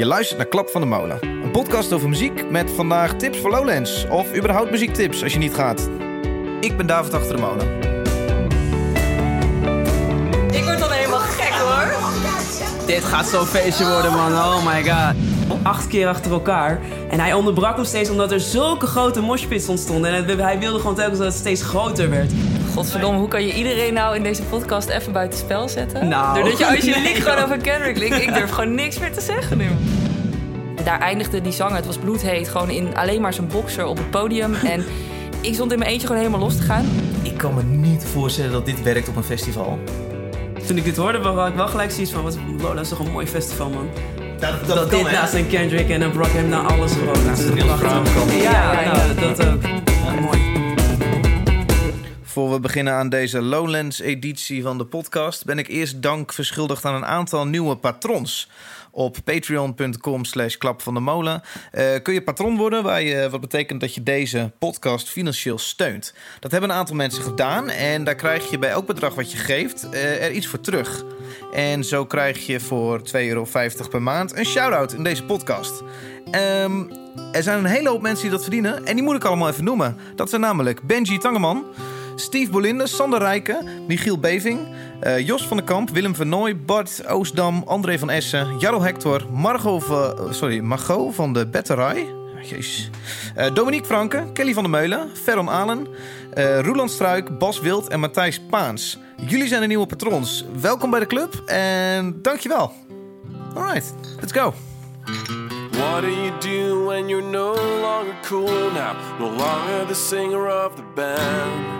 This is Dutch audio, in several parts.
Je luistert naar Klap van de Molen. Een podcast over muziek met vandaag tips voor Lowlands. Of überhaupt muziektips als je niet gaat. Ik ben David Achter de Molen. Ik word dan helemaal gek hoor. Dit gaat zo'n feestje worden, man. Oh my god. Acht keer achter elkaar. En hij onderbrak hem steeds omdat er zulke grote moshpits ontstonden. En hij wilde gewoon telkens dat het steeds groter werd. Godverdomme, hoe kan je iedereen nou in deze podcast even buiten spel zetten? Nou, Doordat je Angelique nee, gewoon over Kendrick linkt. Ik durf gewoon niks meer te zeggen nu. Daar eindigde die zanger, het was bloedheet, gewoon in alleen maar zijn boxer op het podium. En ik stond in mijn eentje gewoon helemaal los te gaan. Ik kan me niet voorstellen dat dit werkt op een festival. Toen ik dit hoorde, had ik wel gelijk zoiets van... Wat, wow, dat is toch een mooi festival, man. Dat, Dat, dit naast een Kendrick en een Brockhampton na alles gewoon. Naast een. Brown kan. Ja, Ja, ja, ja. nou, dat ook. Ja, mooi. Voor we beginnen aan deze Lowlands-editie van de podcast... ben ik eerst dank verschuldigd aan een aantal nieuwe patrons. Op patreon.com slash klap van de molen eh, kun je patron worden... Waar je, wat betekent dat je deze podcast financieel steunt. Dat hebben een aantal mensen gedaan... en daar krijg je bij elk bedrag wat je geeft eh, er iets voor terug. En zo krijg je voor 2,50 euro per maand een shout-out in deze podcast. Ehm, er zijn een hele hoop mensen die dat verdienen... en die moet ik allemaal even noemen. Dat zijn namelijk Benji Tangeman... Steve Bolinde, Sander Rijken, Michiel Beving, eh, Jos van den Kamp, Willem Vernooy, Bart Oostdam, André van Essen, Jarro Hector, Margot van, eh, sorry, van de Betterij. Jezus. Eh, Dominique Franke, Kelly van der Meulen, Ferron Alen, eh Roeland Struik, Bas Wild en Matthijs Paans. Jullie zijn de nieuwe patrons. Welkom bij de club en dankjewel. Alright, let's go. What do you do when you're no longer cool now? No longer the singer of the band.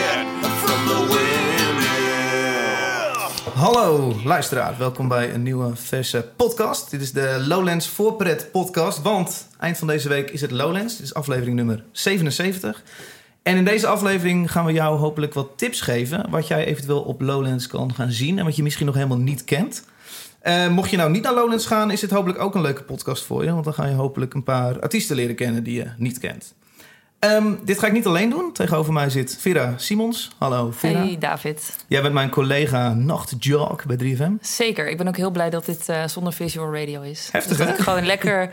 Hallo luisteraar, welkom bij een nieuwe verse podcast. Dit is de Lowlands Voorpret podcast, want eind van deze week is het Lowlands. Dit is aflevering nummer 77. En in deze aflevering gaan we jou hopelijk wat tips geven... wat jij eventueel op Lowlands kan gaan zien en wat je misschien nog helemaal niet kent. Eh, mocht je nou niet naar Lowlands gaan, is dit hopelijk ook een leuke podcast voor je... want dan ga je hopelijk een paar artiesten leren kennen die je niet kent. Ehm, dit ga ik niet alleen doen. Tegenover mij zit Vera Simons. Hallo Vera. Hey David. Jij bent mijn collega Nachtjog bij 3FM. Zeker, ik ben ook heel blij dat dit eh, zonder visual radio is. Heftig, dus dat hè? ik gewoon lekker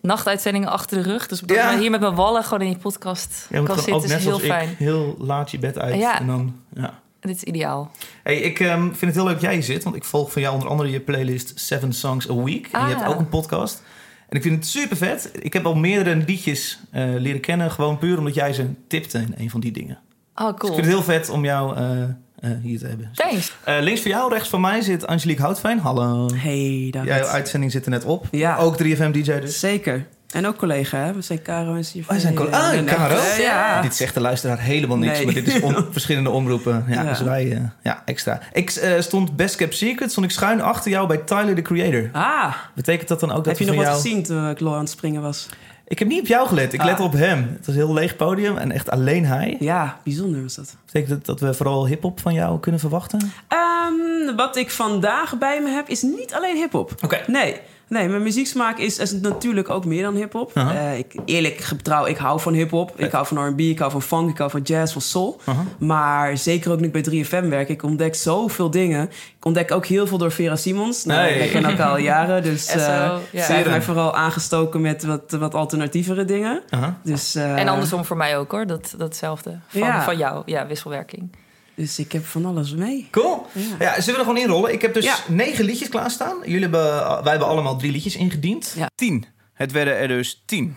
nachtuitzendingen achter de rug. Dus Ja. hier met mijn wallen gewoon in die podcast moet kan zitten, is net heel fijn. ik heel laat je bed uit. Ja. En dan, ja. Dit is ideaal. Hey, ik ehm, vind het heel leuk dat jij hier zit. Want ik volg van jou onder andere je playlist Seven Songs a Week. En je Ah. hebt ook een podcast. En ik vind het super vet. Ik heb al meerdere liedjes eh, leren kennen. Gewoon puur omdat jij ze tipte in een van die dingen. Oh, Dus ik cool. vind het heel vet om jou eh, eh, hier te hebben. Thanks. Eh, links van jou, rechts van mij zit Angelique Houtveen. Hallo. Hey, David. Jouw uitzending zit er net op. Ja. Ook 3FM DJ dus. Zeker. En ook collega, hè? We zijn Caro en Steve. Wij zijn col- Ah, Caro? Ja. Dit zegt de luisteraar helemaal niks, Nee. maar dit is om, verschillende omroepen. Ja, Ja. Dus wij, eh, ja, extra. Ik eh, stond Best Kept Secret, stond ik schuin achter jou bij Tyler, the Creator. Ah, Betekent dat dan ook dat heb je nog wat jou... gezien toen ik low aan het springen was? Ik heb niet op jou gelet, ik Ah. let op hem. Het was een heel leeg podium en echt alleen hij. Ja, bijzonder was dat. Betekent dat dat we vooral hip-hop van jou kunnen verwachten? Ehm, wat ik vandaag bij me heb, is niet alleen hip-hop. Oké. Nee. Nee, mijn muzieksmaak is, is natuurlijk ook meer dan hip-hop. Eh, ik, eerlijk getrouw, ik hou van hip-hop. Ik hou van RB, ik hou van funk, ik hou van jazz, van soul. Maar zeker ook nu ik bij 3FM werk, ik ontdek zoveel dingen. Ik ontdek ook heel veel door Vera Simons. Nou. Ik ken elkaar al jaren, dus SO, eh zij heeft mij vooral aangestoken met wat, wat alternatievere dingen. Dus, eh, En andersom voor mij ook hoor, dat, datzelfde. Van, Ja. van jou, ja, wisselwerking. Dus ik heb van alles mee. Cool. Ja. Ja, zullen we er gewoon inrollen? Ik heb dus Ja. negen liedjes klaarstaan. Jullie hebben, wij hebben allemaal drie liedjes ingediend. Ja. Tien. Het werden er dus tien.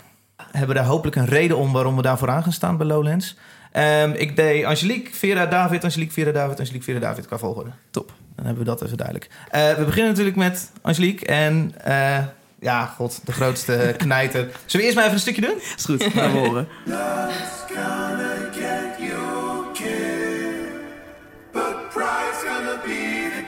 Hebben daar hopelijk een reden om waarom we daarvoor aan gaan staan bij Lowlands. Ehm, ik deed Angelique, Vera, David, Angelique, Vera, David, Angelique, Vera, David qua volgorde. Top. Dan hebben we dat even duidelijk. Eh, we beginnen natuurlijk met Angelique en... eh, ja, god, de grootste knijter. Zullen we eerst maar even een stukje doen? Is goed, gaan we horen.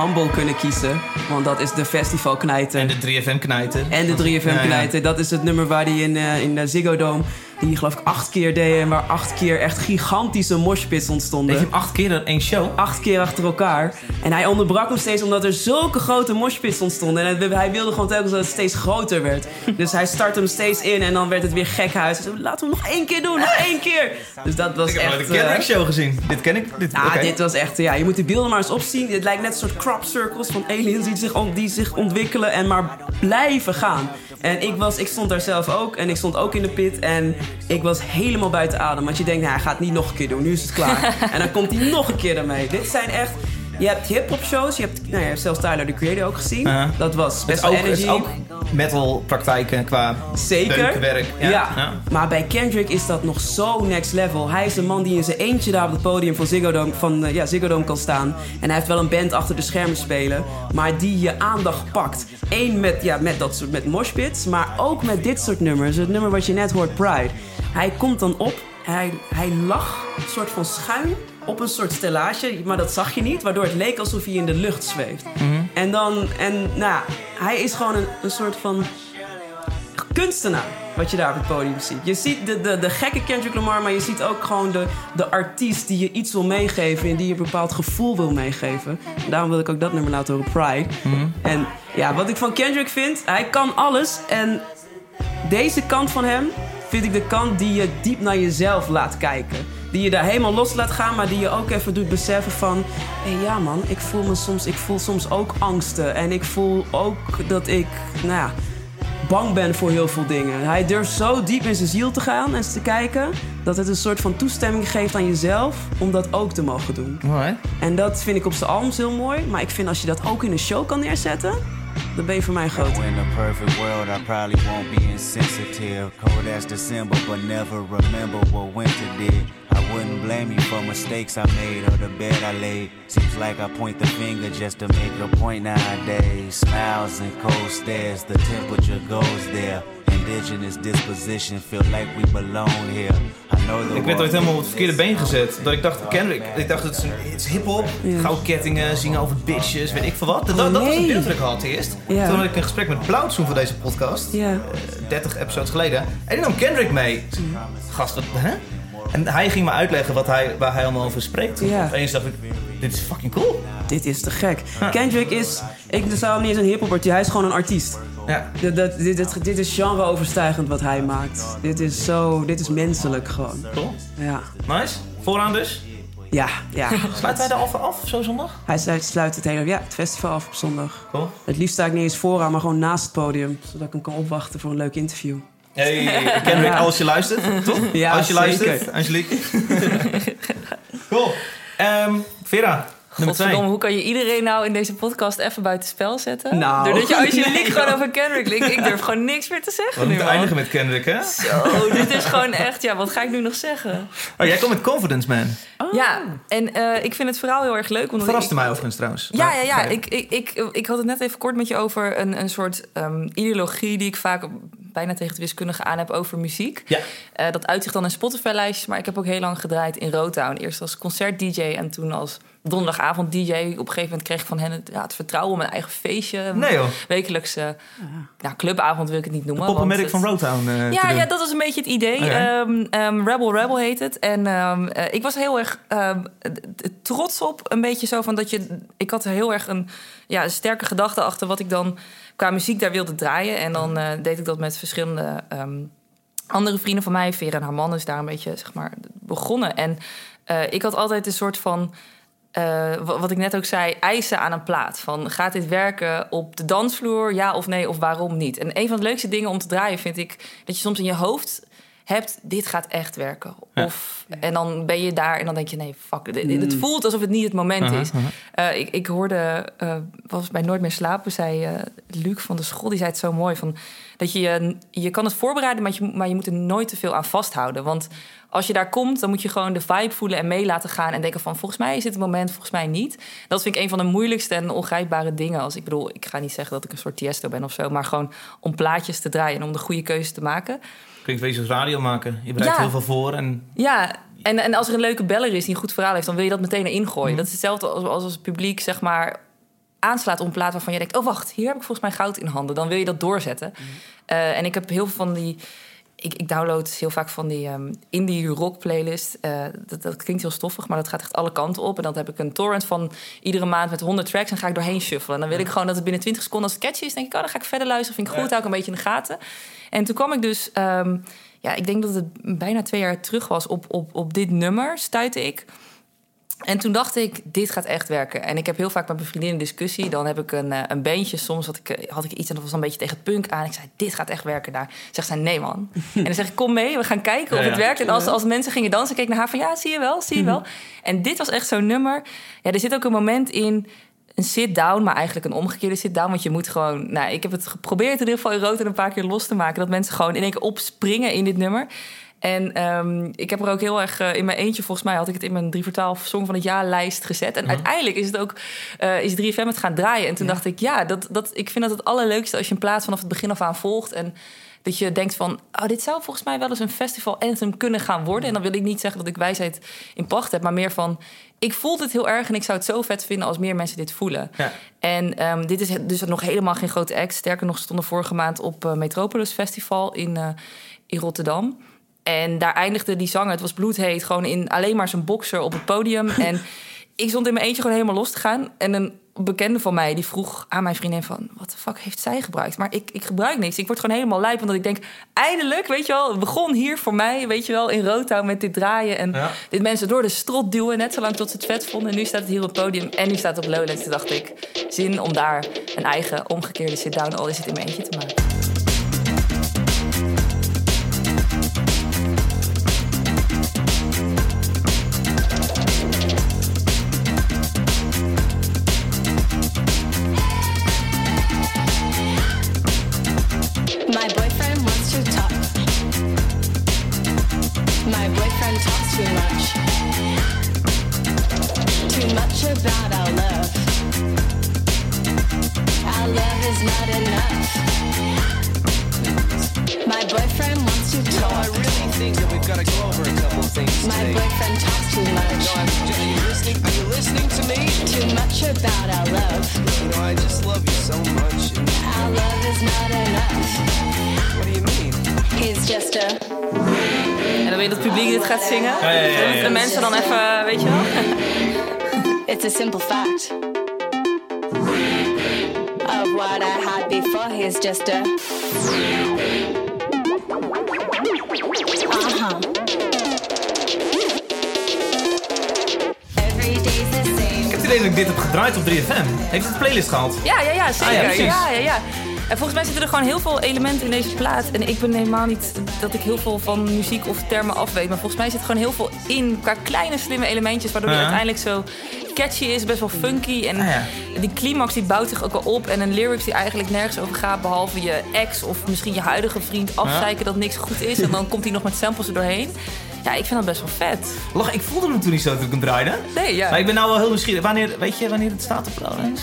Humble kunnen kiezen. Want dat is de festivalknijter. En de 3FM knijten. En de 3FM Ja, ja. knijten. Dat is het nummer waar hij in, eh, in de Ziggo Dome... die geloof ik acht keer deed... en waar acht keer echt gigantische moshpits ontstonden. Deed je hem acht keer in één show? acht keer achter elkaar. En hij onderbrak hem steeds omdat er zulke grote moshpits ontstonden. En hij- wilde gewoon telkens dat het steeds groter werd. Dus hij startte hem steeds in en dan werd het weer gekhuis. Hij zei, laten we hem nog één keer doen, nog één keer. Dus dat was Ik heb echt... nooit een eh, show gezien. Dit ken ik. Dit, Ah, dit was echt... Ja, je moet de beelden maar eens opzien. Het lijkt net een soort crop circles van aliens die zich, die zich ontwikkelen en maar blijven gaan. En ik, was, ik stond daar zelf ook en ik stond ook in de pit en ik was helemaal buiten adem. Want je denkt, nou, hij gaat het niet nog een keer doen, nu is het klaar. en dan komt hij nog een keer ermee. Dit zijn echt... Je hebt hip-hop shows, je hebt, nou, je hebt zelfs Tyler the Creator ook gezien. Dat was ook, het Energy. is ook metal praktijken qua Zeker. beukenwerk. Ja. Ja. Ja. maar bij Kendrick is dat nog zo next level. Hij is de man die in zijn eentje daar op het podium van Ziggo Dome, van, eh, ja, Ziggo Dome kan staan. En hij heeft wel een band achter de schermen spelen, maar die je aandacht pakt. Eén met, ja, met, dat soort, met moshpits, maar ook met dit soort nummers. Het nummer wat je net hoort, Pride. Hij komt dan op, hij, hij lag een soort van schuin op een soort stellage, maar dat zag je niet, waardoor het leek alsof hij in de lucht zweeft. En dan, en nou, hij is gewoon een, een soort van kunstenaar wat je daar op het podium ziet. Je ziet de, de, de gekke Kendrick Lamar, maar je ziet ook gewoon de, de artiest die je iets wil meegeven en die je een bepaald gevoel wil meegeven. En daarom wil ik ook dat nummer laten horen, Pride. En ja, wat ik van Kendrick vind, hij kan alles. En deze kant van hem vind ik de kant die je diep naar jezelf laat kijken. Die je daar helemaal los laat gaan, maar die je ook even doet beseffen van... Hé ja man, ik voel, me soms, ik voel soms ook angsten. En ik voel ook dat ik, nou ja, bang ben voor heel veel dingen. Hij durft zo diep in zijn ziel te gaan en te kijken... dat het een soort van toestemming geeft aan jezelf om dat ook te mogen doen. Alright. En dat vind ik op zijn albums heel mooi. Maar ik vind als je dat ook in een show kan neerzetten... dan ben je voor mij groot. In a perfect world, I probably won't be insensitive. Cold as December, but never remember what winter did. I wouldn't blame you for mistakes I made or the bed I laid. Seems like I point the finger just to make a point nowadays. Smiles and cold stares, the temperature goes there. Indigenous disposition, feel like we belong here. I know the Ik werd ooit helemaal op het verkeerde been gezet. Dat ik dacht, Kendrick, ik dacht het is, hip-hop, goudkettingen, zingen over bitches, weet ik veel wat. Dat, dat was het beeld dat ik had eerst. Ja. Toen had ik een gesprek met Blauwtsoen voor deze podcast, Ja. eh, 30 episodes geleden. En die nam Kendrick mee. Gast, wat, hè? En hij ging me uitleggen wat hij, waar hij allemaal over spreekt. Ja. Opeens dacht ik, dit is fucking cool. Dit is te gek. Kendrick is, ik zou hem niet eens een hip artiest, hij is gewoon een artiest. Ja. Dit, dit, dit, dit, dit is genre-overstijgend wat hij maakt. Dit is zo, dit is menselijk gewoon. Cool. Ja, Nice. Vooraan dus. ja, ja. Sluit wij de alfa af, zo zondag? Hij sluit, sluit het hele ja, het festival af op zondag. Cool. Het liefst sta ik niet eens vooraan, maar gewoon naast het podium. Zodat ik hem kan opwachten voor een leuk interview. Hey, Kendrick, Ja. als je luistert, toch? Ja, als je zeker. luistert, Angelique. cool. Ehm, Vera, nummer twee. Godverdomme, hoe kan je iedereen nou in deze podcast even buiten spel zetten? Nou, Doordat je Angelique nee, gewoon over Kendrick linkt. Ik durf gewoon niks meer te We zeggen nu, moeten man. eindigen met Kendrick, hè? Zo, dit is gewoon echt... Ja, wat ga ik nu nog zeggen? Oh, jij komt met Confidence Man. Ja, en eh, ik vind het verhaal heel erg leuk. Omdat Verraste ik, mij overigens trouwens. Ja, ja, ja. Ik, ik, ik, ik had het net even kort met je over een, een soort ehm, ideologie die ik vaak bijna tegen het wiskundige aan heb over muziek. Ja. Eh, dat uitzicht dan in Spotify-lijstjes, maar ik heb ook heel lang gedraaid in Rotown. Eerst als concert-dj en toen als donderdagavond-dj. Op een gegeven moment kreeg ik van hen het, ja, het vertrouwen om een eigen feestje. Nee joh, Wekelijkse ja, clubavond wil ik het niet noemen. het- van Rotown eh, ja, ja, dat was een beetje het idee. Ehm, ehm, Rebel Rebel heet het. En ehm, eh, ik was heel erg trots op. Een beetje zo van dat je... Ik had er heel erg een, ja, een sterke gedachte achter... wat ik dan qua muziek daar wilde draaien. En dan eh, deed ik dat met verschillende ehm, andere vrienden van mij. Vera en haar man is daar een beetje, zeg maar, begonnen. En eh, ik had altijd een soort van... eh, wa- wat ik net ook zei, eisen aan een plaat. Van gaat dit werken op de dansvloer, ja of nee, of waarom niet? En een van de leukste dingen om te draaien vind ik dat je soms in je hoofd hebt: dit gaat echt werken. Ja. Of, en dan ben je daar en dan denk je: nee, fuck, het voelt alsof het niet het moment is. Eh, ik, ik hoorde, eh, was bij Nooit meer slapen, zei eh, Luc van de school, die zei het zo mooi van dat je, je je kan het voorbereiden, maar je, maar je moet er nooit te veel aan vasthouden. Want als je daar komt, dan moet je gewoon de vibe voelen en mee laten gaan en denken van volgens mij is dit het moment, volgens mij niet. Dat vind ik een van de moeilijkste en ongrijpbare dingen. Als ik bedoel, ik ga niet zeggen dat ik een soort tiesto ben of zo, maar gewoon om plaatjes te draaien en om de goede keuze te maken. Klinkt beetje als radio maken. Je bereidt Ja. heel veel voor en Ja, en, en als er een leuke beller is die een goed verhaal heeft, dan wil je dat meteen erin gooien. Mhm. Dat is hetzelfde als, als als het publiek zeg maar aanslaat op een plaat waarvan je denkt: oh wacht, hier heb ik volgens mij goud in handen. Dan wil je dat doorzetten. Mhm. Eh, en ik heb heel veel van die. Ik, ik download heel vaak van die ehm, indie rock playlist. Eh, dat, dat klinkt heel stoffig, maar dat gaat echt alle kanten op. En dan heb ik een torrent van iedere maand met 100 tracks. En ga ik doorheen shuffelen. En dan wil ik gewoon dat het binnen 20 seconden als het catchy is. denk ik, oh, dan ga ik verder luisteren. Vind ik goed, hou ik een beetje in de gaten. En toen kwam ik dus, ehm, ja, ik denk dat het bijna twee jaar terug was op, op, op dit nummer, stuitte ik. En toen dacht ik, dit gaat echt werken. En ik heb heel vaak met mijn vriendin een discussie. Dan heb ik een, eh, een bandje. Soms had ik, eh, had ik iets en dat was een beetje tegen punk aan. Ik zei, dit gaat echt werken daar. Zegt zij, nee man. en dan zeg ik, kom mee, we gaan kijken of Ja, het ja. werkt. En als, als mensen gingen dansen, keek ik naar haar van... ja, zie je wel, zie je wel. en dit was echt zo'n nummer. Ja, er zit ook een moment in een sit-down, maar eigenlijk een omgekeerde sit-down. Want je moet gewoon... Nou, ik heb het geprobeerd in ieder geval in rood en een paar keer los te maken. Dat mensen gewoon in één keer opspringen in dit nummer. En ehm, ik heb er ook heel erg eh, in mijn eentje, volgens mij had ik het in mijn 3 voor 12 Song van het jaar lijst gezet. En uiteindelijk is het ook, eh, is 3FM het gaan draaien. En toen dacht ik, ja, dat, dat, ik vind dat het allerleukste als je een plaats vanaf het begin af aan volgt. En dat je denkt van, oh, dit zou volgens mij wel eens een festival anthem kunnen gaan worden. En dan wil ik niet zeggen dat ik wijsheid in pacht heb, maar meer van, ik voel het heel erg en ik zou het zo vet vinden als meer mensen dit voelen. Ja. En ehm, dit is dus nog helemaal geen grote act. Sterker nog, stonden vorige maand op eh, Metropolis Festival in, in Rotterdam. En daar eindigde die zanger, het was bloedheet, gewoon in alleen maar zijn boxer op het podium. En ik stond in mijn eentje gewoon helemaal los te gaan. En een bekende van mij die vroeg aan mijn vriendin van... wat de fuck heeft zij gebruikt? Maar ik, ik gebruik niks. Ik word gewoon helemaal lijp, omdat ik denk... eindelijk, weet je wel, het begon hier voor mij... weet je wel, in Rotterdam met dit draaien... en Ja. dit mensen door de strot duwen... net zolang tot ze het vet vonden. En nu staat het hier op het podium en nu staat het op Lowlands. Toen dacht ik, zin om daar een eigen omgekeerde sit-down... al is het in mijn eentje te maken. Things My today. boyfriend talks too No, much. I'm, are you listening? Are you listening to me? Too much about our love. You know, I just love you so much. And Our love is not enough. what do you mean? He's just a En dan weet je dat het publiek dit gaat zingen. ja, ja, ja. Dan moeten de mensen dan even, weet je wel... It's a simple fact of what I had before. He's just a. Uh het idee dat ik dit heb gedraaid op 3FM. Heeft het de playlist gehaald? Ja, ja, ja, zeker. Ah, ja, ja, ja, ja, En volgens mij zitten er gewoon heel veel elementen in deze plaat. En ik ben helemaal niet dat ik heel veel van muziek of termen afweet. Maar volgens mij zit er gewoon heel veel in qua kleine slimme elementjes. Waardoor Ja. uiteindelijk zo catchy is, best wel funky. En Ah, ja. die climax die bouwt zich ook al op. En een lyrics die eigenlijk nergens over gaat. Behalve je ex of misschien je huidige vriend afzeiken dat niks goed is. En dan komt hij nog met samples er doorheen. Ja, ik vind dat best wel vet. Lach, ik voelde hem toen niet zo toen ik hem draaide. Nee, ja. Maar ik ben nou wel heel nieuwsgierig. Wanneer, weet je wanneer het staat op Lowlands?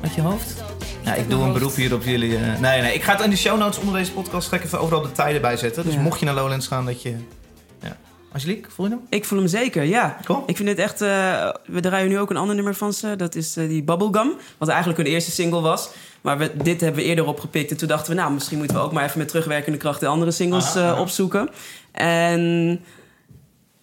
Met je hoofd? Ja, ik doe een beroep hier op jullie. eh. Nee, nee. Ik ga het in de show notes onder deze podcast ga ik even overal de tijden bij zetten. Dus Ja. mocht je naar Lowlands gaan, dat je... Ja. Angelique, voel je hem? Ik voel hem zeker, ja. Cool. Ik vind het echt... eh, we draaien nu ook een ander nummer van ze. Dat is eh, die Bubblegum. Wat eigenlijk hun eerste single was. Maar we, dit hebben we eerder opgepikt. En toen dachten we, nou, misschien moeten we ook maar even met terugwerkende kracht... de andere singles eh, aha. opzoeken. En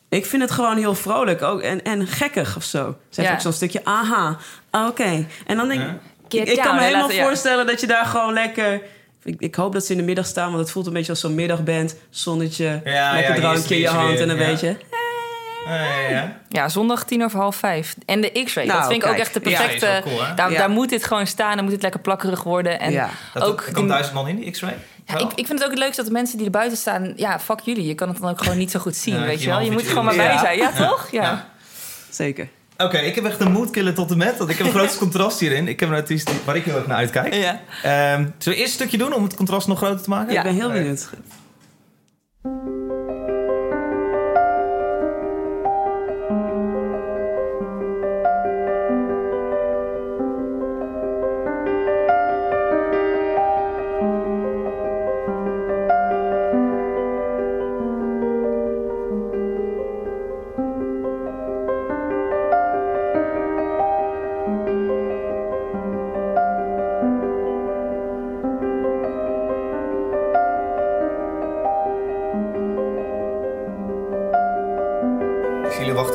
ik vind het gewoon heel vrolijk. Ook, en, en gekkig of zo. Ze heeft Ja. ook zo'n stukje, aha, oké. En dan denk ik... Ja. Ik, kan me helemaal laten- ja. voorstellen dat je daar gewoon lekker... Ik, ik hoop dat ze in de middag staan, want het voelt een beetje als zo'n middagband. Zonnetje, Ja, lekker ja, drankje in je hand weer, en een ja. beetje... Ja, ja, ja. Ja, zondag tien over half vijf. En de X-ray. Nou, dat vind ik ook echt de perfecte... cool, daar, Ja. daar moet dit gewoon staan. Dan moet het lekker plakkerig worden. En Ja. Dat ook... er kan duizend man in, die X-ray? Ja, ik, ik vind het ook het leukste dat de mensen die er buiten staan... Ja, fuck jullie. Je kan het dan ook gewoon niet zo goed zien, Ja, weet je wel. Je moet er gewoon maar bij Ja. zijn. Ja, toch? Ja. Ja. Zeker. Oké, ik heb echt een moodkiller tot en met. Want ik heb een grootste contrast hierin. Ik heb een artiest waar ik heel erg naar uitkijk. Ja. Ehm, zullen we eerst een stukje doen om het contrast nog groter te maken? Ik ben heel benieuwd.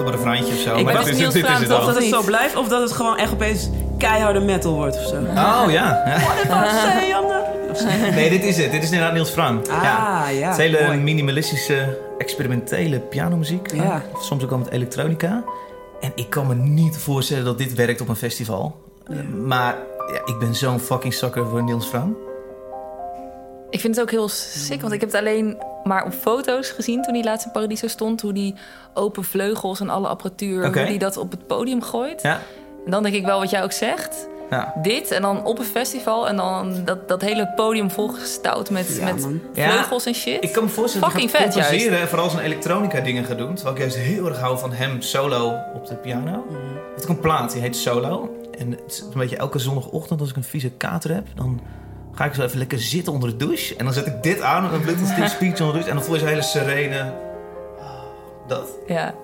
Op een refreintje of zo. Ik maar was Niels dit is het. Of dat het niet. zo blijft, of dat het gewoon echt opeens keiharde metal wordt of zo. Oh ja. Janne. Nee, dit is het. Dit is inderdaad Niels Frank. Ah, ja. Het is hele mooi. minimalistische, experimentele pianomuziek. Ja. Of soms ook al met elektronica. En ik kan me niet voorstellen dat dit werkt op een festival. Maar ja, ik ben zo'n fucking sucker voor Niels Frank. Ik vind het ook heel sick, want ik heb het alleen maar op foto's gezien toen hij laatst in Paradiso stond. Hoe die open vleugels en alle apparatuur, hoe die dat op het podium gooit. Ja. En dan denk ik wel wat jij ook zegt. Ja. Dit en dan op een festival en dan dat, dat hele podium volgestouwd met, Ja, met. Ja, vleugels en shit. Ik kan me voorstellen dat Fucking hij gaat vet, vooral zijn elektronica dingen gaat doen. Terwijl ik juist heel erg hou van hem solo op de piano. Het is ook een plaat, die heet Solo. En het is een beetje elke zondagochtend als ik een vieze kater heb, dan ga ik zo even lekker zitten onder de douche. En dan zet ik dit aan, een Stitch Speech onder de douche. En dan voel je zo'n hele serene... Dat. Ja.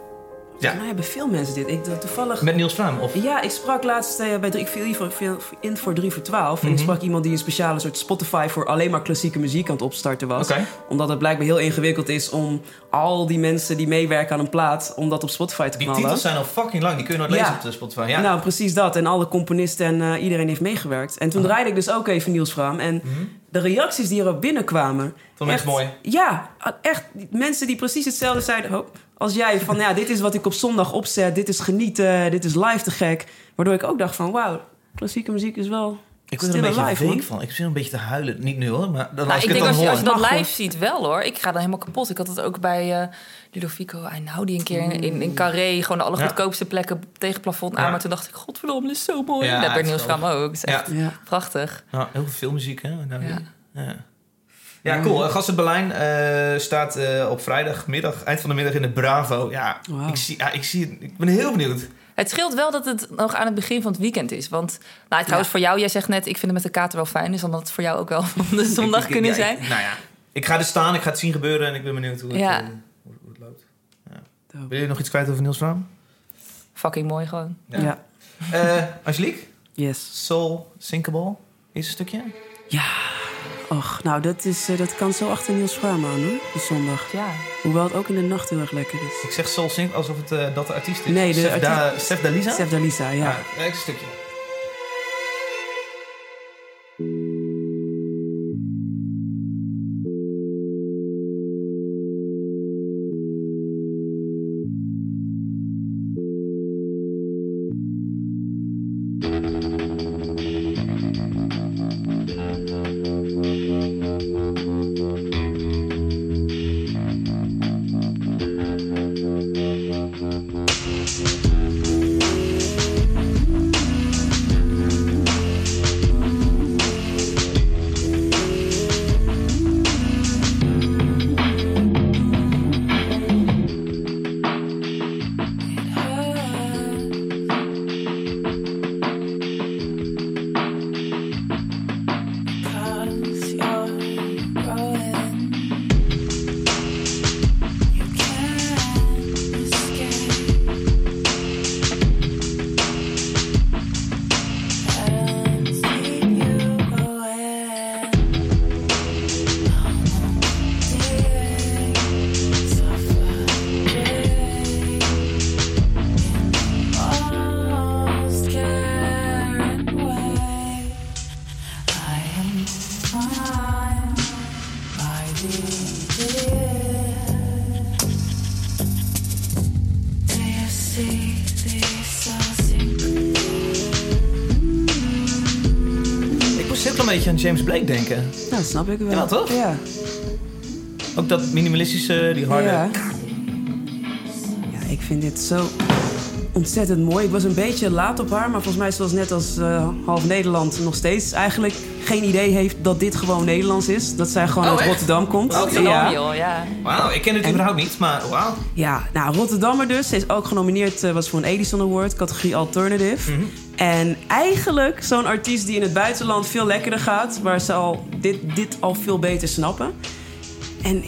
Ja. Maar hebben veel mensen dit. Ik, toevallig... Met Niels Fraam, of... Ja, ik sprak laatst eh, bij ik viel hier voor, in voor 3 voor 12. En ik Mhm. sprak iemand die een speciale soort Spotify voor alleen maar klassieke muziek aan het opstarten was. Omdat het blijkbaar heel ingewikkeld is om al die mensen die meewerken aan een plaat, om dat op Spotify te Die knallen. titels zijn al fucking lang, die kun je nooit Ja. lezen op de Spotify. Ja. Nou, precies dat. En alle componisten en eh, iedereen heeft meegewerkt. En toen draaide ik dus ook even Niels Fraam. En Mhm. De reacties die erop binnenkwamen... Vond mensen mooi. Ja, echt. Mensen die precies hetzelfde zeiden oh, als jij. Van ja, dit is wat ik op zondag opzet. Dit is genieten. Dit is live te gek. Waardoor ik ook dacht van wauw, klassieke muziek is wel... Ik word er een beetje live, week man. van. Ik zit een beetje te huilen. Niet nu hoor, maar dan Nou, als ik ik, denk het als dan je, als je dat live hoor. ziet wel hoor. Ik ga dan helemaal kapot. Ik had het ook bij eh Ludovico Einaudi die een keer in, in, in Carré... gewoon de Ja. allergoedkoopste plekken tegen het plafond aan. Ja. Maar toen dacht ik, godverdomme, dit is zo mooi. Ja, dat Niels Fraam ook. Dat is Ja. echt Ja. prachtig. Nou, heel veel filmmuziek, hè? Nou, Ja. ja. ja, cool. Uh, Gast uit Berlijn eh, staat eh, op vrijdagmiddag, eind van de middag in de Bravo. Ja, ik, zie, ja ik, zie, het- ik ben heel benieuwd. Het scheelt wel dat het nog aan het begin van het weekend is. Want, nou, trouwens, voor jou, jij zegt net, ik vind het met de kater wel fijn. Dus dan had het voor jou ook wel van de zondag Ik- ik- kunnen ja, zijn. ik- nou ja, ik ga er staan, ik ga het zien gebeuren en ik ben benieuwd hoe het, Ja. eh, hoe, hoe het loopt. Ja. Wil je nog iets kwijt over Niels Vraam? Fucking mooi gewoon. Ja. Ja. Eh, Angelique, Yes. Soul Sinkable, eerste stukje? Ja. Och, nou, dat, is, eh, dat kan zo achter Niels aan, hoor. De zondag. Ja. Hoewel het ook in de nacht heel erg lekker is. Ik zeg Soul alsof het eh, dat de artiest is. Nee, de Sef, da, artiest- Sef Dalisa? Sef Dalisa, ja. Ja, eerste stukje. Beetje aan James Blake denken. Nou, dat snap ik wel. Ja, toch? Ja. Ook dat minimalistische, die harde... Ja. ja, ik vind dit zo ontzettend mooi. Ik was een beetje laat op haar, maar volgens mij zoals net als eh, half Nederland nog steeds eigenlijk geen idee heeft dat dit gewoon Nederlands is. Dat zij gewoon Oh, uit echt? Rotterdam komt. Rotterdam, ja. joh, ja. Wauw, ik ken het überhaupt niet, maar wauw. Ja, nou, Rotterdammer dus. Ze is ook genomineerd, eh, was voor een Edison Award, categorie Alternative. Mhm. En eigenlijk zo'n artiest die in het buitenland veel lekkerder gaat... waar ze al dit, dit al veel beter snappen. En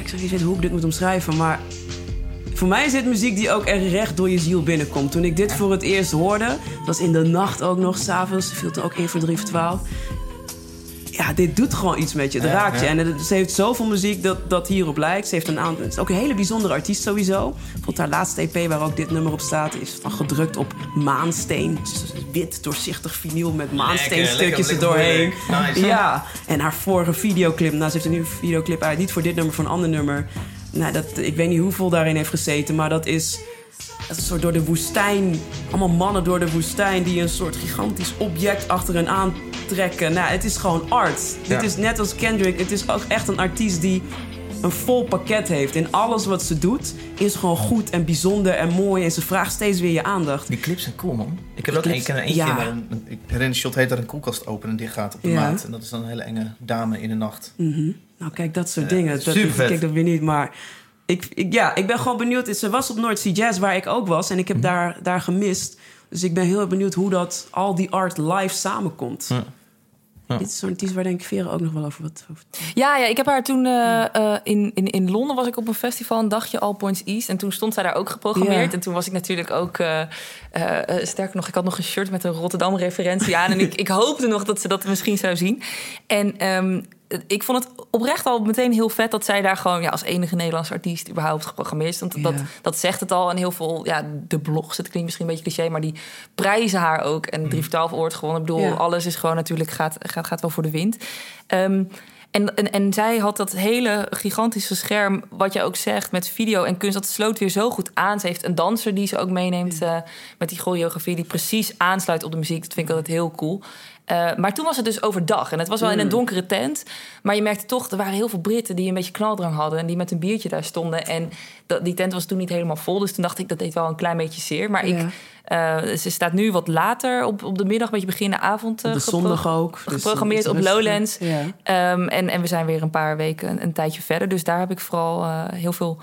ik zou niet weten hoe ik dit moet omschrijven, maar... Voor mij is dit muziek die ook echt recht door je ziel binnenkomt. Toen ik dit voor het eerst hoorde, dat was in de nacht ook nog, s'avonds. Viel toen ook 1 voor 3 voor 12 ja, dit doet gewoon iets met je. Het Ja, raakt je. ja. En het- ze heeft zoveel muziek dat, dat hierop lijkt. Ze heeft een aantal. Het is ook een hele bijzondere artiest sowieso. Bijvoorbeeld haar laatste EP, waar ook dit nummer op staat, is van gedrukt op maansteen. Is wit, doorzichtig vinyl met maansteenstukjes er doorheen. Nice. Ja, en haar vorige videoclip. Nou, ze heeft een nieuwe videoclip uit. Niet voor dit nummer, voor een ander nummer. Nou, dat, ik weet niet hoeveel daarin heeft gezeten, maar dat is. Een soort door de woestijn. Allemaal mannen door de woestijn die een soort gigantisch object achter hen Nou, het is gewoon art. Ja. Dit is net als Kendrick. Het is ook echt een artiest die een vol pakket heeft. En alles wat ze doet is gewoon goed en bijzonder en mooi. En ze vraagt steeds weer je aandacht. Die clips zijn cool, man. Ik heb ook één keer eentje ja. een, een, ik herinner een shot heet dat een koelkast open en dicht gaat op de Ja. maat. En dat is dan een hele enge dame in de nacht. Nou, kijk, dat soort dingen. Dat, supervet. Kijk, dat weer niet, maar... Ik, ik, ja, ik ben gewoon benieuwd. Ze was op North Sea Jazz, waar ik ook was. En ik heb Mhm. daar, daar gemist. Dus ik ben heel benieuwd hoe dat, al die art live samenkomt. Ja. Ja. Dit is zo'n artiest waar denk ik Vera ook nog wel over wat over Ja, ja, ik heb haar toen eh, eh, in, in, in Londen was ik op een festival, een dagje All Points East. En toen stond zij daar ook geprogrammeerd. Ja. En toen was ik natuurlijk ook, eh, sterker nog, ik had nog een shirt met een Rotterdam-referentie aan. en ik, ik hoopte nog dat ze dat misschien zou zien. En ehm, ik vond het oprecht al meteen heel vet dat zij daar gewoon ja, als enige Nederlandse artiest überhaupt geprogrammeerd stond. Ja. Dat, dat zegt het al. En heel veel, ja, de blogs, het klinkt misschien een beetje cliché, maar die prijzen haar ook. En 3 voor 12 Award gewonnen. Ik bedoel, Ja. alles is gewoon natuurlijk, gaat, gaat, gaat wel voor de wind. Ehm, en, en, en zij had dat hele gigantische scherm, wat je ook zegt, met video en kunst. Dat sloot weer zo goed aan. Ze heeft een danser die ze ook meeneemt eh, met die choreografie, die precies aansluit op de muziek. Dat vind ik altijd heel cool. Eh, maar toen was het dus overdag. En het was wel in een donkere tent. Maar je merkte toch, er waren heel veel Britten die een beetje knaldrang hadden. En die met een biertje daar stonden. En dat, die tent was toen niet helemaal vol. Dus toen dacht ik, dat deed wel een klein beetje zeer. Maar Ja. ik, eh, ze staat nu wat later op, op de middag, een beetje begin de avond. eh, De gepro- zondag ook. Dus geprogrammeerd op. Lowlands. Ja. Ehm, en, en we zijn weer een paar weken een, een tijdje verder. Dus daar heb ik vooral eh, heel veel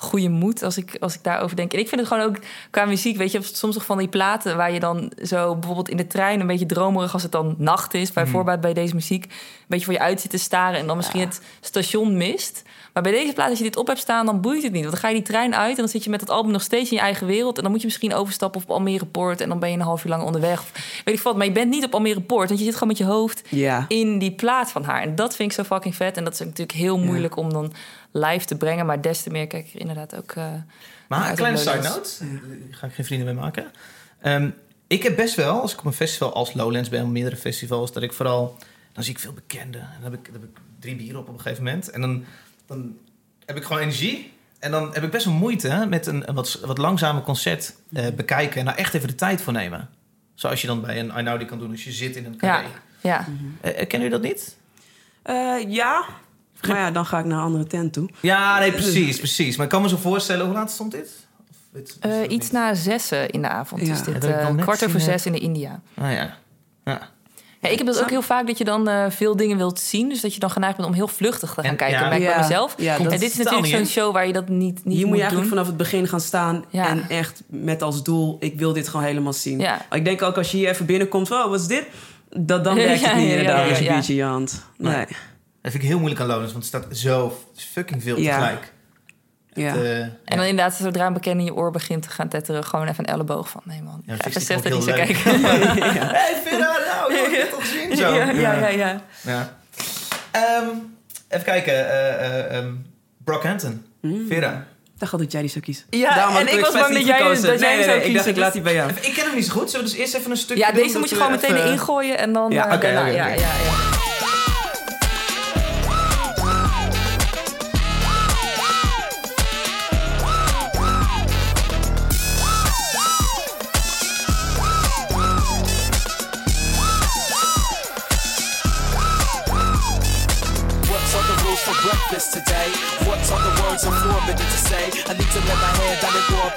goede moed als ik, als ik daarover denk. En ik vind het gewoon ook qua muziek, weet je, soms nog van die platen waar je dan zo bijvoorbeeld in de trein een beetje dromerig als het dan nacht is, bijvoorbeeld bij deze muziek, een beetje voor je uit zit te staren en dan misschien het station mist. Maar bij deze plaat, als je dit op hebt staan, dan boeit het niet. Want dan ga je die trein uit en dan zit je met het album nog steeds in je eigen wereld. En dan moet je misschien overstappen op Almere Poort en dan ben je een half uur lang onderweg. Of weet ik wat, maar je bent niet op Almere Poort, want je zit gewoon met je hoofd Ja. in die plaat van haar. En dat vind ik zo fucking vet. En dat is natuurlijk heel moeilijk om dan live te brengen. Maar des te meer kijk ik er inderdaad ook... eh, Maar naar een kleine side note, daar ga ik geen vrienden mee maken. Ehm, ik heb best wel, als ik op een festival als Lowlands ben, of meerdere festivals, dat ik vooral, dan zie ik veel bekenden. En dan heb ik, dan heb ik drie bieren op op een gegeven moment. En dan, dan heb ik gewoon energie. En dan heb ik best wel moeite met een, een wat, wat langzamer concert eh, bekijken en daar echt even de tijd voor nemen. Zoals je dan bij een I Now die kan doen als je zit in een Ja, café. ja. Eh, kennen jullie dat niet? Eh, ja. Maar ja, dan ga ik naar een andere tent toe. Ja, nee, precies, precies. Maar ik kan me zo voorstellen, hoe laat stond dit? Eh, iets na zessen in de avond Ja. is dit. eh, kwart over zes in de India. Ah ja. ja. Ja, ik heb dat ook heel vaak dat je dan eh, veel dingen wilt zien. Dus dat je dan geneigd bent om heel vluchtig te gaan En- kijken. ja. merk bij Ja. mezelf. Ja, en dit is natuurlijk zo'n show waar je dat niet, niet Hier moet je eigenlijk doen. vanaf het begin gaan staan. Ja. En echt met als doel, ik wil dit gewoon helemaal zien. Ja. Ik denk ook als je hier even binnenkomt, oh, wat is dit? Dat, dan werkt het Ja, niet ja, ja, inderdaad als je biertje in je hand. Nee. Dat vind ik heel moeilijk aan Lowlands, want er staat zo fucking veel Ja. tegelijk. Ja. Eh, En dan inderdaad, zodra een bekende in je oor begint te gaan tetteren... gewoon even een elleboog van... nee man, Ja, ga vind even ik 60 ook niet heel kijken. hey, Vera, nou, je hebt toch gezien? Zo. ja, ja, ja, ja. Ja. Ehm, even kijken. eh, eh, ehm, Brockhampton. Vera. Ik dacht al dat jij die zou kiezen. Ja, Daarom had en ik was bang dat jij- dat jij nee, hem nee, zou nee, ik dacht, ik laat die bij jou. Ik ken hem niet zo goed. Zullen we dus eerst even een stukje Ja, deze dat moet je gewoon meteen even- erin gooien en dan Ja, oké, ja, ja,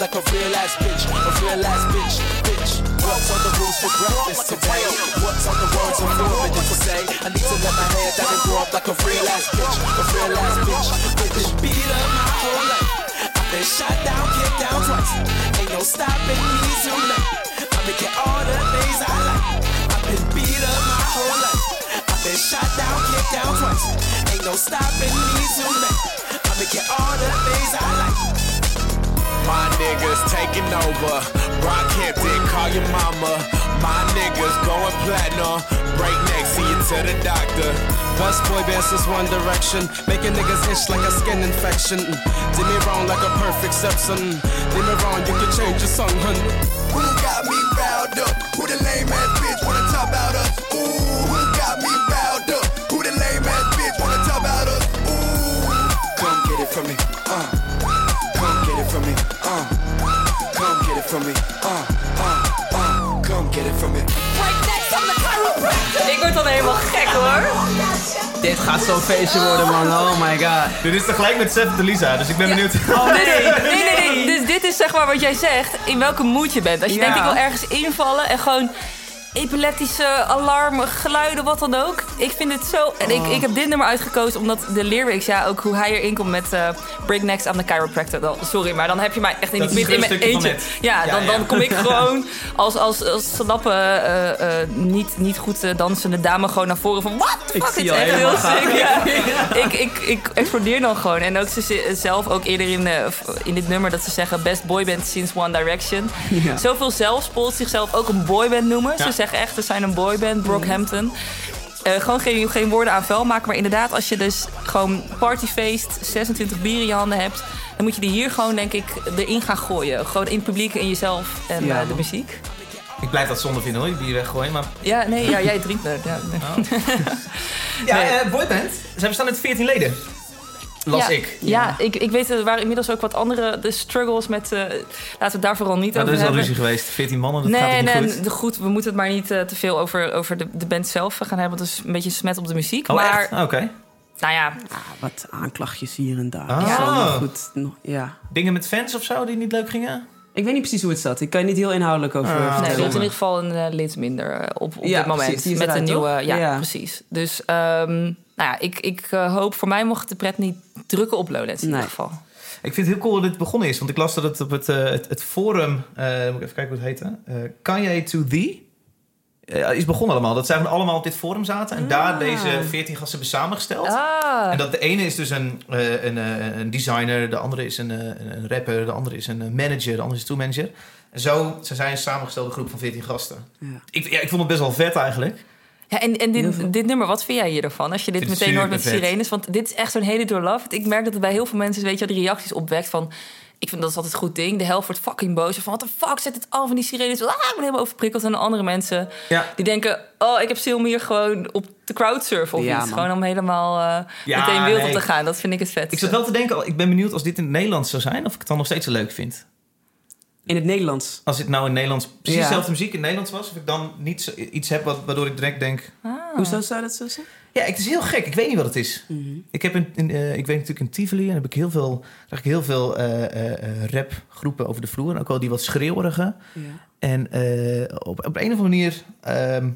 like a real ass bitch. A real ass bitch, bitch. What's all the rules for breakfast today? What's on the words I'm forbidden to say? I need to let my hair down and grow up like a real ass bitch. A real ass bitch, bitch. Beat up my whole life. I've been shot down, kicked down twice. Ain't no stopping me tonight. I'm making all the things I like. I've been beat up my whole life. I've been shot down, kicked down twice. Ain't no stopping me tonight. I'm making all the things I like. My niggas taking over. Brockhampton, call your mama. My niggas going platinum. Break neck, see you to the doctor. Best boy bands is one direction, making niggas itch like a skin infection. Did me wrong like a perfect Simpson. Did me wrong, you can change your song, hun. Who got me riled up? Who the lame ass Dit gaat zo'n feestje worden, man. Oh my god. Dit is tegelijk met Seth de Lisa, dus ik ben benieuwd. Oh, nee, nee, nee, nee, nee. Dus dit is zeg maar wat jij zegt, in welke mood je bent. Als je Ja. denkt, ik wil ergens invallen en gewoon epileptische alarmen, geluiden, wat dan ook. Ik vind het zo... En ik, ik heb dit nummer uitgekozen omdat de lyrics, ja, ook hoe hij erin komt met eh Breaknecks aan de chiropractor. Dan, sorry, maar dan heb je mij echt in, in mijn eentje. Ja, Ja, dan, ja. dan kom ik gewoon als, als, als slappe, eh, eh, niet, niet goed dansende dame gewoon naar voren van... What the Ik fuck, is echt heel sick. Ja. ik, ik, ik explodeer dan gewoon. En ook ze ze- zelf ook eerder in, in dit nummer dat ze zeggen... best boyband since One Direction. Zoveel zelfspot zichzelf ook een boyband noemen. Ze zeggen echt, we zijn een boyband, Brockhampton. Eh, gewoon geen, geen woorden aan vuil maken. Maar inderdaad, als je dus gewoon partyfeest, 26 bier in je handen hebt... dan moet je die hier gewoon, denk ik, erin gaan gooien. Gewoon in het publiek, in jezelf en Ja, eh, de muziek. Ik blijf dat zonde vinden hoor, je bier weggooien. Maar Ja, nee, ja, jij drinkt er. Ja, nee. ja, Nee. eh, boyband. Ze bestaan uit 14 leden. Las ja, ik. Ja, ik, ik weet, er waren inmiddels ook wat andere de struggles met... eh, laten we het daar vooral niet Nou, er over is al hebben. ruzie geweest. 14 mannen, dat gaat Nee, ook niet nee, goed. de- goed. We moeten het maar niet eh, te veel over, over de, de band zelf gaan hebben. Want het is een beetje smet op de muziek. Oh, maar, echt? Oké. nou ja, Ah, wat aanklachtjes hier en daar. Ah. Maar goed. nog- Ja. Dingen met fans of zo die niet leuk gingen? Ik weet niet precies hoe het zat. Ik kan je niet heel inhoudelijk over Ah, nee, er is in ieder geval een eh, lid minder op, op Ja, dit moment. precies. Met een nieuwe, ja, Ja. precies. Dus ehm, nou ja, ik, ik hoop, voor mij mocht de pret niet drukken op Lowlands in Nee. ieder geval. Ik vind het heel cool dat dit begonnen is. Want ik las dat het op het, eh, het, het forum... eh, moet ik even kijken hoe het heette. eh Kanye to Thee. eh, is begonnen allemaal. Dat zij gewoon allemaal op dit forum zaten. En daar deze 14 gasten hebben samengesteld. Ah, En dat de ene is dus een, eh, een, een designer, de andere is een, een rapper, de andere is een manager, de andere is een tourmanager. En zo ze zijn een samengestelde groep van 14 gasten. Ja. Ik, ja, ik vond het best wel vet eigenlijk. Ja, en, en dit, dit nummer, wat vind jij hier ervan? Als je dit meteen hoort met sirenes. Want dit is echt zo'n hele door love. Ik merk dat het bij heel veel mensen, weet je, die reacties opwekt van... Ik vind dat is altijd een goed ding. De helft wordt fucking boos. Van, wat de fuck, zet het al van die sirenes. Ah, ik ben helemaal overprikkeld. En de andere mensen, Ja. die denken... Oh, ik heb om hier gewoon op de crowdsurfen of Ja, iets. man. Gewoon om helemaal eh, Ja, meteen wild nee. op te gaan. Dat vind ik het vet. Ik zat wel te denken, ik ben benieuwd als dit in het Nederlands zou zijn, of ik het dan nog steeds zo leuk vind. In het Nederlands. Als dit nou in Nederlands, precies Ja. dezelfde muziek in het Nederlands was, of ik dan niet zo- iets heb wat, waardoor ik direct denk, Ah. Hoezo zou dat zo zijn? ja, het is heel gek, ik weet niet wat het is. Ik heb in, in, eh, ik weet natuurlijk in Tivoli en heb ik heel veel, zag ik heel veel eh, eh, eh, rapgroepen over de vloer, en ook wel die wat schreeuwerige. Ja. En eh, op, op een of andere manier ehm,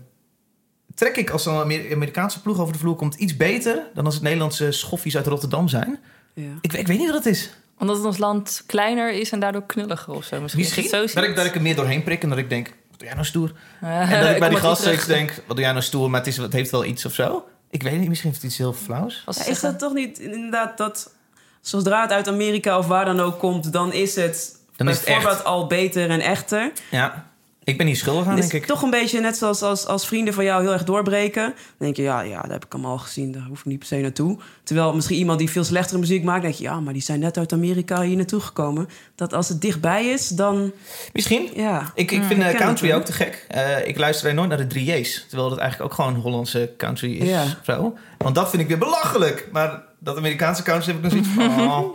trek ik als er een Amer- Amerikaanse ploeg over de vloer komt iets beter dan als het Nederlandse schoffies uit Rotterdam zijn. Ja. Ik, ik weet niet wat het is. Omdat het ons land kleiner is en daardoor knulliger of zo. Misschien, Misschien zo dat ik, dat ik er meer doorheen prik en dat ik denk, wat doe jij nou stoer? En dat ik bij die gasten denk, wat doe jij nou stoer? Maar het, is, het heeft wel iets of zo. Ik weet niet, misschien heeft het iets heel flauws. Ja, is dat toch niet inderdaad dat... Zodra het uit Amerika of waar dan ook komt... dan is het Dan is het bijvoorbeeld echt. al beter en echter. Ja, ik ben hier schuldig aan, Het is denk ik. toch een beetje net zoals als, als vrienden van jou heel erg doorbreken. Dan denk je, ja, ja, dat heb ik allemaal al gezien. Daar hoef ik niet per se naartoe. Terwijl misschien iemand die veel slechtere muziek maakt... denk je, ja, maar die zijn net uit Amerika hier naartoe gekomen. Dat als het dichtbij is, dan... Misschien. Ja, Ik, ik vind ik eh, country ook te gek. Eh, ik luister nooit naar de 3 J's. Terwijl dat eigenlijk ook gewoon Hollandse country is. Ja. Zo. Want dat vind ik weer belachelijk. Maar dat Amerikaanse country heb ik nog zoiets van... Oh,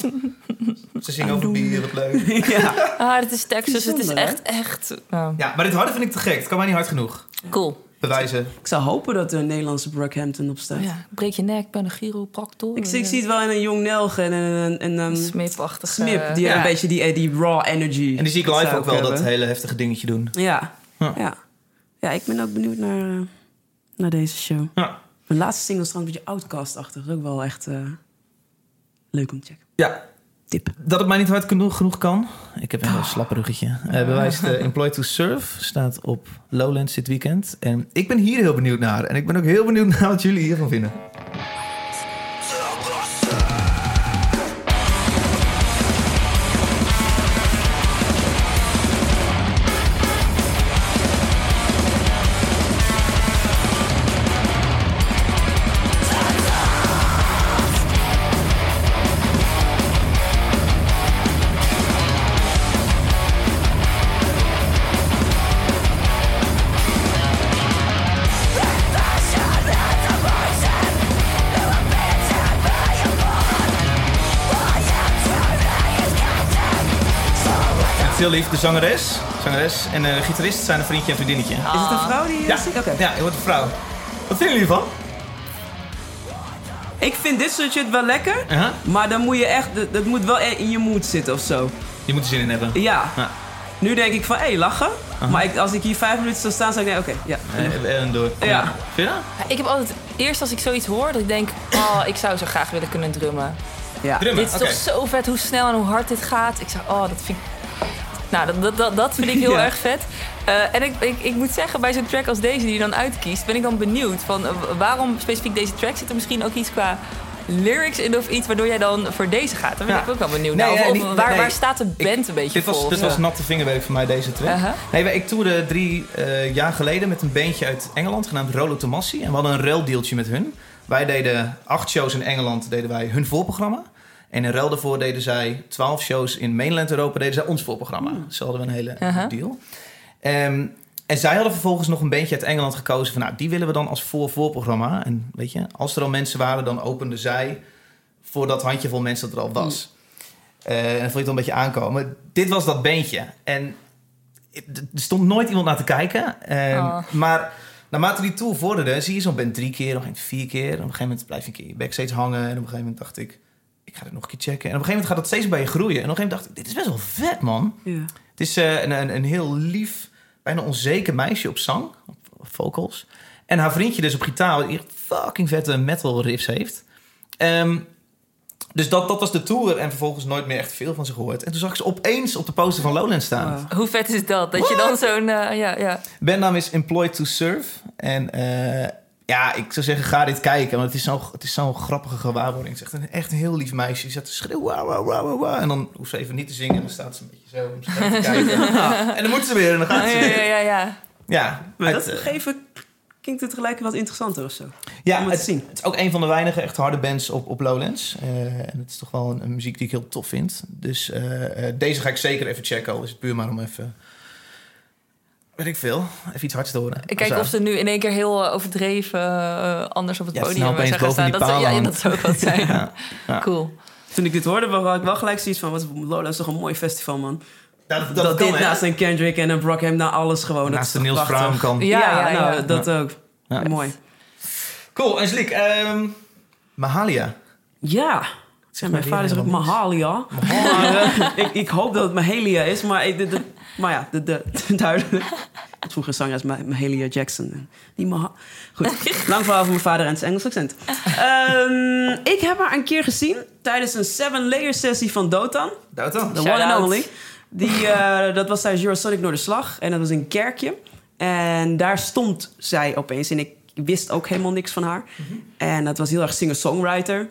ze zingen over bier, wat leuk. ja. Ah, het is Texas. Het is echt, echt... nou, Ja, maar dit harde vind ik te gek. Het kan mij niet hard genoeg. cool. bewijzen. Ik zou hopen dat er een Nederlandse Brockhampton op staat. Ja, breek je nek, ben een chiropractor. Ik, ik zie het wel in een jong Nelg en een, een, een, Smip-achtige... Smip. Die Ja. een beetje die, die raw energy. En die zie ik live ook wel hebben. dat hele heftige dingetje doen. Ja. Ja. ja. Ja, ik ben ook benieuwd naar, eh, naar deze show. Ja. Mijn laatste single is trouwens een beetje outcast-achtig. Dat is ook wel echt eh, leuk om te checken. Ja, Tip. dat het mij niet hard genoeg, genoeg kan. Ik heb een heel slap ruggetje. Eh, bewijst eh, Employed to Serve staat op Lowlands dit weekend. En ik ben hier heel benieuwd naar. En ik ben ook heel benieuwd naar wat jullie hiervan vinden. Heel lief. De zangeres, zangeres en de gitarist zijn een vriendje en vriendinnetje. Is het een vrouw die Ja? Oké. ja je wordt een vrouw. Wat vinden jullie ervan? Ik vind dit soort shit wel lekker. Ja? Maar dan moet je echt... Dat, moet wel in je mood zitten of zo. Je moet er zin in hebben. Ja. Ja. Nu denk ik van, hé, lachen. Maar ik, als ik hier vijf minuten zou staan, zou ik denken, oké, ja. Eh, En door. Ja. Vind je dat? Ja, Ik heb altijd... Eerst als ik zoiets hoor, dat ik denk... Oh, ik zou zo graag willen kunnen drummen. ja. Drummen, Dit is toch zo vet hoe snel en hoe hard dit gaat. Ik zou... Oh, dat vind ik... Nou, dat, dat, dat, dat vind ik heel Ja. erg vet. Eh, en ik, ik, ik moet zeggen, bij zo'n track als deze die je dan uitkiest... ben ik dan benieuwd van eh, waarom specifiek deze track? Zit er misschien ook iets qua lyrics in of iets... waardoor jij dan voor deze gaat? Daar ben Ja. ik ook wel benieuwd Nee, naar. Of- nee, of niet- waar, nee. waar staat de band een beetje Dit was, voor? dit was zo? natte vingerwerk voor mij, deze track. Uh-huh. Nee, ik toerde drie eh, jaar geleden met een bandje uit Engeland genaamd Rolo Tomassi. En we hadden een ruildeeltje met hun. Wij deden acht shows in Engeland, deden wij hun voorprogramma. En in ruil daarvoor deden zij twaalf shows in mainland Europa, deden zij ons voorprogramma. Zo hadden we een hele deal. Ehm, en zij hadden vervolgens nog een bandje uit Engeland gekozen van... nou, die willen we dan als voor-voorprogramma. En weet je, als er al mensen waren, dan openden zij... voor dat handjevol mensen dat er al was. Eh, en dan vond je het een beetje aankomen. Dit was dat beentje. En er stond nooit iemand naar te kijken. Ehm, Oh. Maar naarmate die tour vorderde, zie je zo'n band drie keer, op een gegeven moment vier keer. En op een gegeven moment blijf je een keer backstage hangen. En op een gegeven moment dacht ik, ik ga dit nog een keer checken. En op een gegeven moment gaat dat steeds bij je groeien. En op een gegeven moment dacht ik, dit is best wel vet, man. Ja. Het is eh, een, een, een heel lief, bijna onzeker meisje op zang, op vocals. En haar vriendje dus op gitaar, die echt fucking vette metal riffs heeft. Ehm, dus dat, dat was de tour en vervolgens nooit meer echt veel van ze gehoord. En toen zag ik ze opeens op de poster van Lowlands staan. Wow. Hoe vet is dat? Dat je dan zo'n... eh, ja, ja. Bandnaam is Employed to Serve. En eh, ja, ik zou zeggen, ga dit kijken. Want het is zo'n het is zo'n grappige gewaarwording. Het is echt een, echt een heel lief meisje. Die zat te schreeuwen. En dan hoeft ze even niet te zingen. En dan staat ze een beetje zo om te kijken. En dan moet ze weer en dan gaat ze ja, ja, weer. ja, ja. Ja, Maar uit, dat eh, geven klinkt het tegelijk wat interessanter of zo. ja om het het, te zien. het is ook een van de weinige echt harde bands op, op Lowlands. Eh, en het is toch wel een, een muziek die ik heel tof vind. Dus eh, eh, deze ga ik zeker even checken. Al is het puur maar om even... Weet ik veel. Even iets hards te horen. Ik kijk of ze nu in één keer heel eh, overdreven eh, anders op het Ja, podium zijn gaan staan. Dat, zou- ja, dat zou ook wat zijn. Ja. Ja. Cool. Toen ik dit hoorde, had ik wel gelijk zoiets van... Wat, Lola is toch een mooi festival, man. Dat, Dat, dat, kan, dit hè? naast een Kendrick en een Brockham, na alles gewoon. dat Naast is de toch Niels. Brown kan. Ja, Ja, ja, nou, ja. dat ook. Ja. Mooi. Cool, Angelique. ehm Mahalia. Ja. Ja, mijn vader ook helemaal Mahalia. Ik, ik hoop dat het Mahalia is, maar, ik, de- maar ja, de, de, duidelijk. Ik vroeger zangeres Ma- Mahalia Jackson. Die Maha Goed, lang verhaal van mijn vader en zijn Engels accent. Ehm, ik heb haar een keer gezien tijdens een seven layer sessie van Dotan. Dat dan? The Shout one and only. Die, eh, dat was tijdens Eurosonic Noorderslag. En dat was een kerkje. En daar stond zij opeens. En ik wist ook helemaal niks van haar. En dat was heel erg singer-songwriter.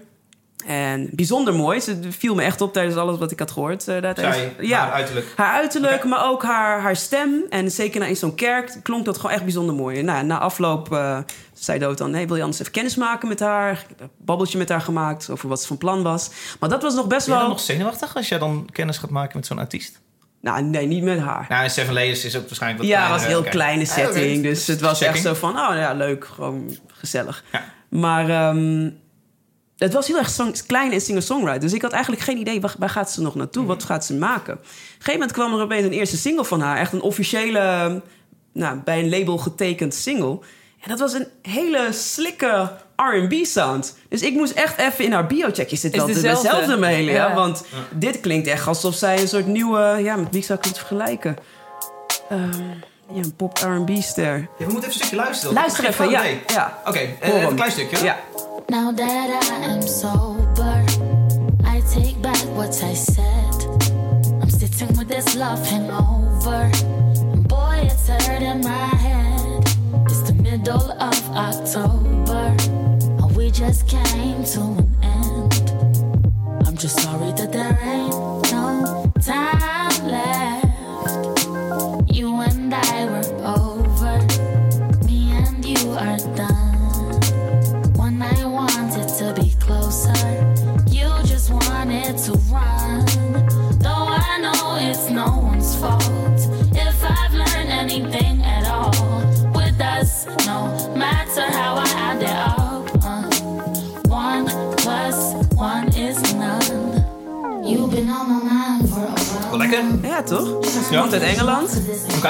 En bijzonder mooi. Ze viel me echt op tijdens alles wat ik had gehoord. eh, Zij, ja. haar uiterlijk. Haar uiterlijk, maar ook haar, haar stem. En zeker na- in zo'n kerk klonk dat gewoon echt bijzonder mooi. Nou, na afloop eh, zei Dood dan... Hey, wil je anders even kennis maken met haar? Ik heb een babbeltje met haar gemaakt over wat ze van plan was. Maar dat was nog best Ben wel... dan nog zenuwachtig als jij dan kennis gaat maken met zo'n artiest? Nou, nee, niet met haar. Nou, en Seven Layers is ook waarschijnlijk wat Ja, het was een heel kleine. Ja, setting. Dus het was echt zo van, oh ja, leuk, gewoon gezellig. Ja. Maar ehm, het was heel erg song- klein en singer-songwriter. Dus ik had eigenlijk geen idee, waar, waar gaat ze nog naartoe? Wat gaat ze maken? Op een gegeven moment kwam er opeens een eerste single van haar. Echt een officiële, nou, bij een label getekend single. En dat was een hele slikke R&B sound. Dus ik moest echt even in haar bio checken. Je zit Is wel dezelfde? dezelfde. Ja. Want dit klinkt echt alsof zij een soort nieuwe... Ja, met wie zou ik het vergelijken? Ehm, ja, een pop R&B-ster. Ja, we moeten even een stukje luisteren. Luister even, ja. ja. Oké, eh, een klein stukje. Ja. Now that I am sober, I take back what I said. I'm sitting with this love hangover. And boy, it's hurting my head. It's the middle of October. And we just came to an end. I'm just sorry that there ain't no time fault. If I've learned anything at all with us, no matter how I add it up, uh, one plus one is none. You've been on my mind for a while. Wel lekker. Ja, toch? Ja. komt uit Engeland. Oké.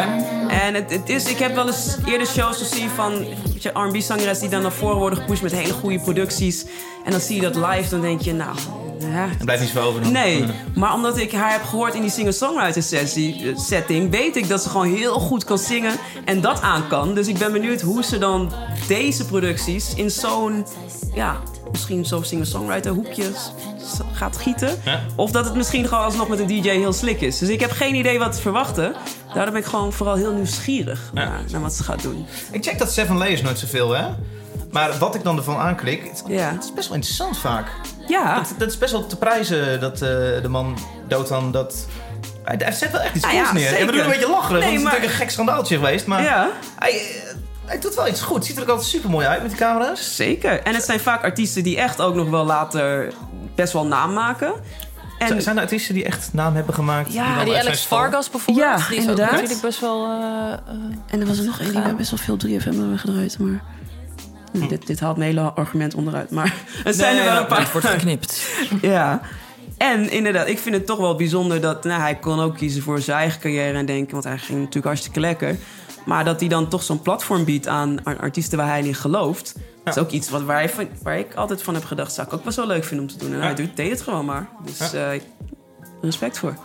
En het, het is, ik heb wel eens eerder shows gezien van R&B-zangeres die dan naar voren worden gepusht met hele goede producties. En dan zie je dat live, dan denk je, nou, ja. Er blijft niet zoveel over. Nee, maar omdat ik haar heb gehoord in die singer-songwriter sessie, eh, setting, weet ik dat ze gewoon heel goed kan zingen en dat aan kan. Dus ik ben benieuwd hoe ze dan deze producties in zo'n, ja, misschien zo'n singer-songwriter hoekjes gaat gieten. Ja. Of dat het misschien gewoon alsnog met een DJ heel slik is. Dus ik heb geen idee wat te verwachten. Daarom ben ik gewoon vooral heel nieuwsgierig Ja. naar, naar wat ze gaat doen. Ik check dat Seven Layers nooit zoveel, hè? Maar wat ik dan ervan aanklik, het, Ja. het is best wel interessant vaak. Ja, Dat, dat is best wel te prijzen dat eh, de man Dotan dat... Hij, hij zet wel echt iets Nou goeds ja, neer. zeker. Ik bedoel een beetje lachen, want Nee, het is natuurlijk een gek schandaaltje geweest. Maar ja. hij, eh, hij doet wel iets goed. Ziet er ook altijd super mooi uit met de camera's. Zeker. En het zijn vaak artiesten die echt ook nog wel later best wel naam maken. En Zijn er artiesten die echt naam hebben gemaakt? Ja, dan Ja, die Alex? Vargas bijvoorbeeld. Ja, die is ook inderdaad. natuurlijk best wel... eh, En er was er nog één die we best wel veel 3FM hebben gedraaid, maar... Hm, Dit, dit haalt mijn hele argument onderuit, maar het zijn er wel ja, een paar. het wordt geknipt. Ja. En inderdaad, ik vind het toch wel bijzonder dat... Nou, hij kon ook kiezen voor zijn eigen carrière en denken... want hij ging natuurlijk hartstikke lekker. Maar dat hij dan toch zo'n platform biedt aan ar- artiesten waar hij in gelooft... Dat is ook iets wat, waar, hij van- waar ik altijd van heb gedacht... zou ik ook best wel leuk vinden om te doen. En hij doet, deed het gewoon maar. Dus Ja. eh, respect voor.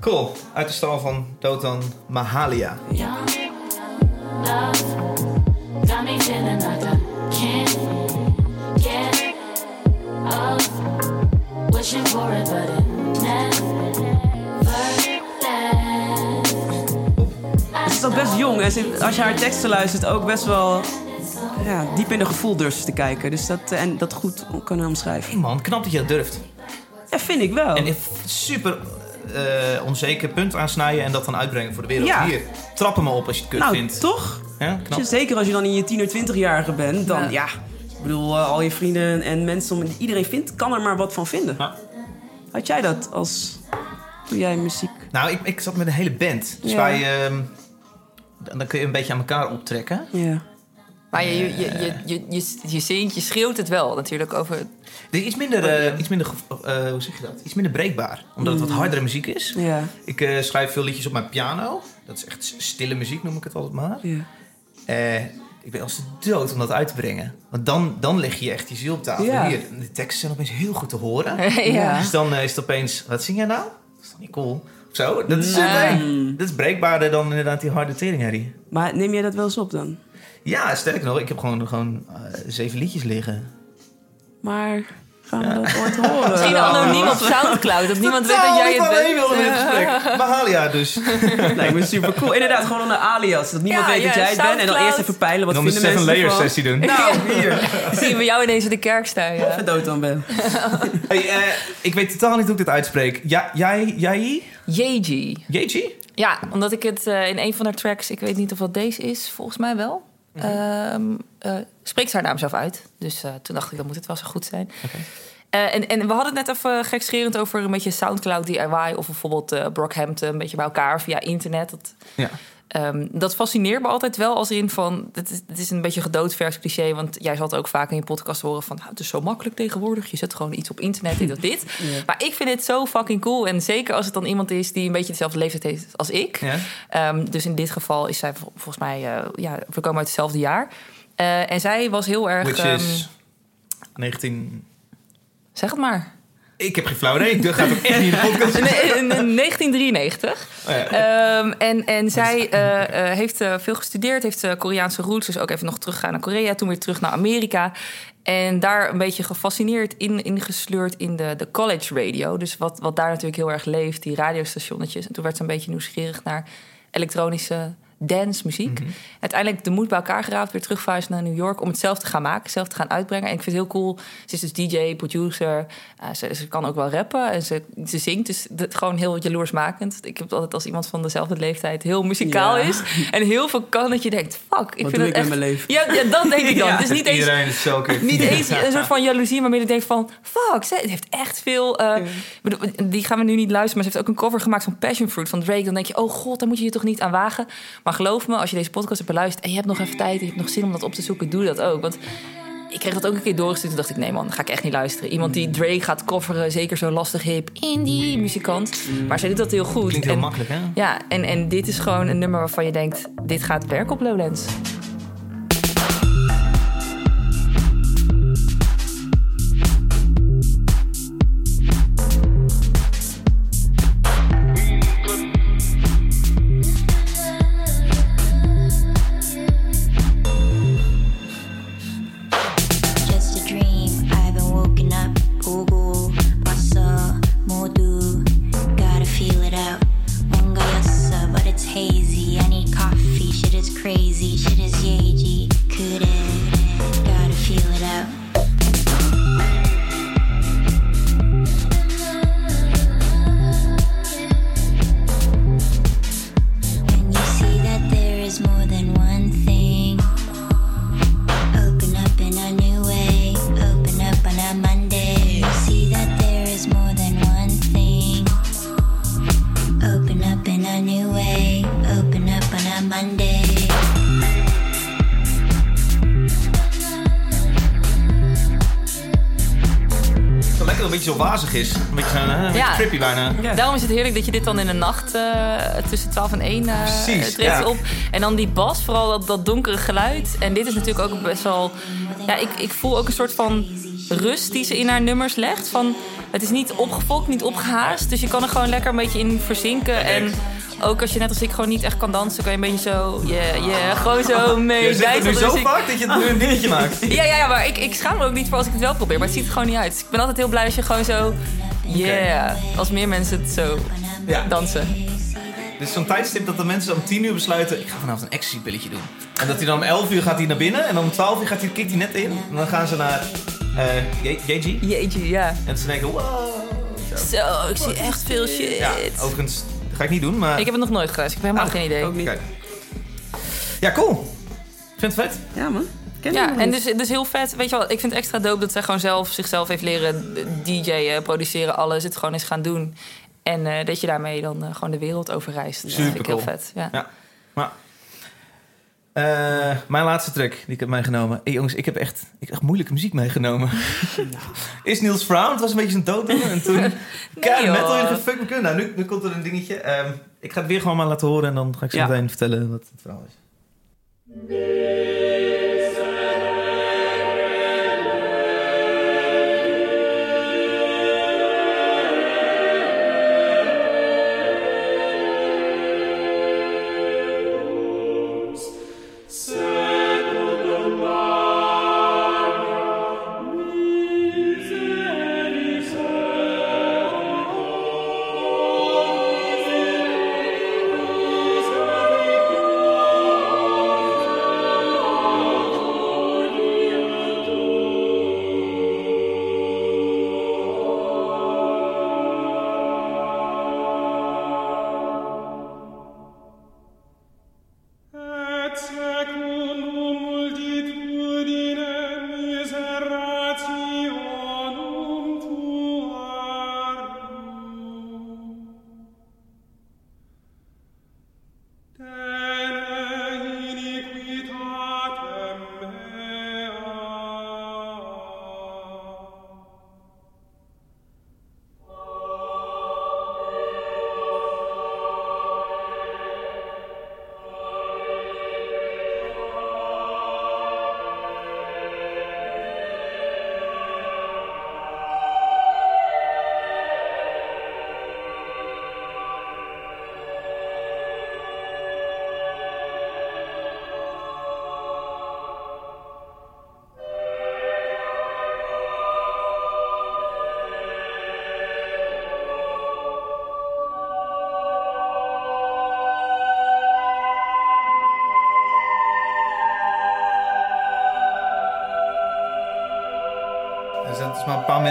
Cool. Uit de stal van Dotan Mahalia. Love Ze is ook best jong en ze, als je haar teksten luistert ook best wel ja, diep in de gevoel durft te kijken. Dus dat, eh, en dat goed kan omschrijven. Hey man, knap dat je dat durft. Ja, vind ik wel. En if- super eh, onzeker punt aansnijden en dat dan uitbrengen voor de wereld. Ja. Hier, trap hem maar op als je het kut nou, vindt. toch? Ja, knap. zeker als je dan in je 10 of 20-jarige bent, dan ja. Ja. Ik bedoel, eh, al je vrienden en mensen om iedereen vindt, kan er maar wat van vinden. Ja. Had jij dat als toen jij muziek. Nou, ik, ik zat met een hele band. Dus Ja. wij... ehm, dan dan kun je een beetje aan elkaar optrekken. Ja. Maar je, je, je, je, je, je zingt, je schreeuwt het wel natuurlijk over... Het is iets minder, eh, iets minder eh, hoe zeg je dat? Iets minder breekbaar. Omdat het wat hardere muziek is. Ja. Ik eh, schrijf veel liedjes op mijn piano. Dat is echt stille muziek, noem ik het altijd maar. ja. Eh, ik ben als de dood om dat uit te brengen. Want dan, dan leg je echt die ziel op tafel. Ja. Hier, de teksten zijn opeens heel goed te horen. ja. Dus dan eh, is het opeens, wat zing jij nou? Dat is toch niet cool? Of zo? Dat is, Nee. eh, nee. dat is breekbaarder dan inderdaad die harde teringherrie. Maar neem jij dat wel eens op dan? Ja, sterker nog, ik heb gewoon, gewoon zeven liedjes liggen. Maar gaan we dat ooit horen? Misschien anoniem op Soundcloud, dat niemand weet dat jij het bent. in gesprek. Mahalia dus. Lijkt me super cool. Inderdaad, gewoon onder alias. Dat niemand Ja, weet dat ja, jij het bent. En dan eerst even peilen wat dan de vinden seven mensen layer ervan. sessie doen. Nou, hier. Dan zien we jou ineens in de kerk staan. Ik Ja. ben dood dan ben. Hey, eh, ik weet totaal niet hoe ik dit uitspreek. Ja, jij, jij, Yeji. Jeji? Ja, omdat ik het eh, in een van haar tracks, ik weet niet of dat deze is, volgens mij wel. ehm, eh, spreekt haar naam zelf uit. Dus eh, toen dacht ik, dan moet het wel zo goed zijn. Eh, en, en we hadden het net even gekscherend over een beetje Soundcloud DIY... of bijvoorbeeld eh Brockhampton, een beetje bij elkaar via internet. Dat, Ja. Ehm, dat fascineert me altijd wel als in van... Het is, het is een beetje gedoodvers cliché... want jij zal het ook vaak in je podcast horen van... Nou, het is zo makkelijk tegenwoordig, je zet gewoon iets op internet, dit of dit. Maar ik vind het zo fucking cool. En zeker als het dan iemand is die een beetje dezelfde leeftijd heeft als ik. Ja. Ehm, dus in dit geval is zij vol- volgens mij... ja, we komen uit hetzelfde jaar. Eh, en zij was heel erg... Which ehm, is 19... zeg het maar. Ik heb geen flauw idee. Dat gaat ook echt niet in de podcast. Nee, in, in 1993. Oh ja. Ehm, en, en zij eh, eh, heeft veel gestudeerd, heeft Koreaanse roots, dus ook even nog teruggegaan naar Korea, toen weer terug naar Amerika. En daar een beetje gefascineerd in, ingesleurd in de, de college radio. Dus wat, wat daar natuurlijk heel erg leeft, die radiostationnetjes. En toen werd ze een beetje nieuwsgierig naar elektronische dancemuziek. Mhm. Uiteindelijk de moed bij elkaar geraapt, weer terugverhuisd naar New York om het zelf te gaan maken, zelf te gaan uitbrengen. En ik vind het heel cool. Ze is dus DJ, producer. eh, ze, ze kan ook wel rappen en ze, ze zingt. Dus het, gewoon heel jaloersmakend. Ik heb altijd als iemand van dezelfde leeftijd heel muzikaal Ja. is. En heel veel kan dat je denkt, fuck. Ik Wat vind het ik echt... mijn leven? Ja, ja, dat denk ik dan. Ja. Is niet eens Iedereen is niet eens een soort van jaloezie, maar meer dat ik denk van... fuck, ze heeft echt veel... eh, die gaan we nu niet luisteren, maar ze heeft ook een cover gemaakt van Passion Fruit van Drake. Dan denk je, oh god, daar moet je je toch niet aan wagen. Maar geloof me, als je deze podcast hebt beluisterd... en je hebt nog even tijd, je hebt nog zin om dat op te zoeken, doe dat ook. Want ik kreeg dat ook een keer doorgestuurd. Toen dacht ik, nee man, ga ik echt niet luisteren. Iemand die Drake gaat coveren, zeker zo lastig hip, indie muzikant. Maar zij doet dat heel goed. Klinkt heel En- makkelijk, hè? Ja, en, en dit is gewoon een nummer waarvan je denkt... dit gaat werken op Lowlands. Beetje zo wazig is. Een beetje, zo, hè, een beetje Ja. trippy bijna. Daarom is het heerlijk dat je dit dan in de nacht eh, tussen 12 en 1 eh Precies, treedt ja. op. En dan die bas, vooral dat, dat donkere geluid. En dit is natuurlijk ook best wel... Ja, ik, ik voel ook een soort van rust die ze in haar nummers legt. Van, het is niet opgefokt, niet opgehaast. Dus je kan er gewoon lekker een beetje in verzinken. En ook als je net als ik gewoon niet echt kan dansen... kan je een beetje zo... Yeah, yeah, gewoon zo mee Je zegt het nu zo Dus ik- vaak dat je het nu een dingetje maakt. ja, ja, ja, maar ik, ik schaam me er ook niet voor als ik het wel probeer. Maar het ziet er gewoon niet uit. Dus ik ben altijd heel blij als je gewoon zo... Yeah, als meer mensen het zo Ja. dansen. Dit is zo'n tijdstip dat de mensen om 10 uur besluiten... ik ga vanavond een ecstasy-pilletje doen. En dat hij dan om 11 uur gaat hij naar binnen... en om 12 uur gaat hij, kikt hij net in. En dan gaan ze naar eh J- JG. Ja. En ze denken, wow. Zo. Ik zie echt veel shit. Ja, overigens, ga ik niet doen, maar... Ik heb het nog nooit geluisterd. Ik heb helemaal Ah, geen idee. Ook niet. Kijk. Ja, cool. Ik vind het vet. Ja, man. Ken Ja, en dus, dus heel vet. Weet je wel, ik vind het extra dope dat zij gewoon zelf zichzelf heeft leren DJ'en, produceren, alles. Het gewoon eens gaan doen. En eh, dat je daarmee dan eh, gewoon de wereld over reist. Dat vind ik heel vet. Ja. Ja. Eh, mijn laatste track die ik heb meegenomen. Hey, jongens, ik heb echt, ik heb echt moeilijke muziek meegenomen. Is Niels Frown. Het was een beetje zijn doodnummer. En toen... Kijk, joh. metal, jullie fuck me kunnen. Nou, nu, nu komt er een dingetje. Ehm, ik ga het weer gewoon maar laten horen. En dan ga ik zo Ja. meteen vertellen wat het verhaal is.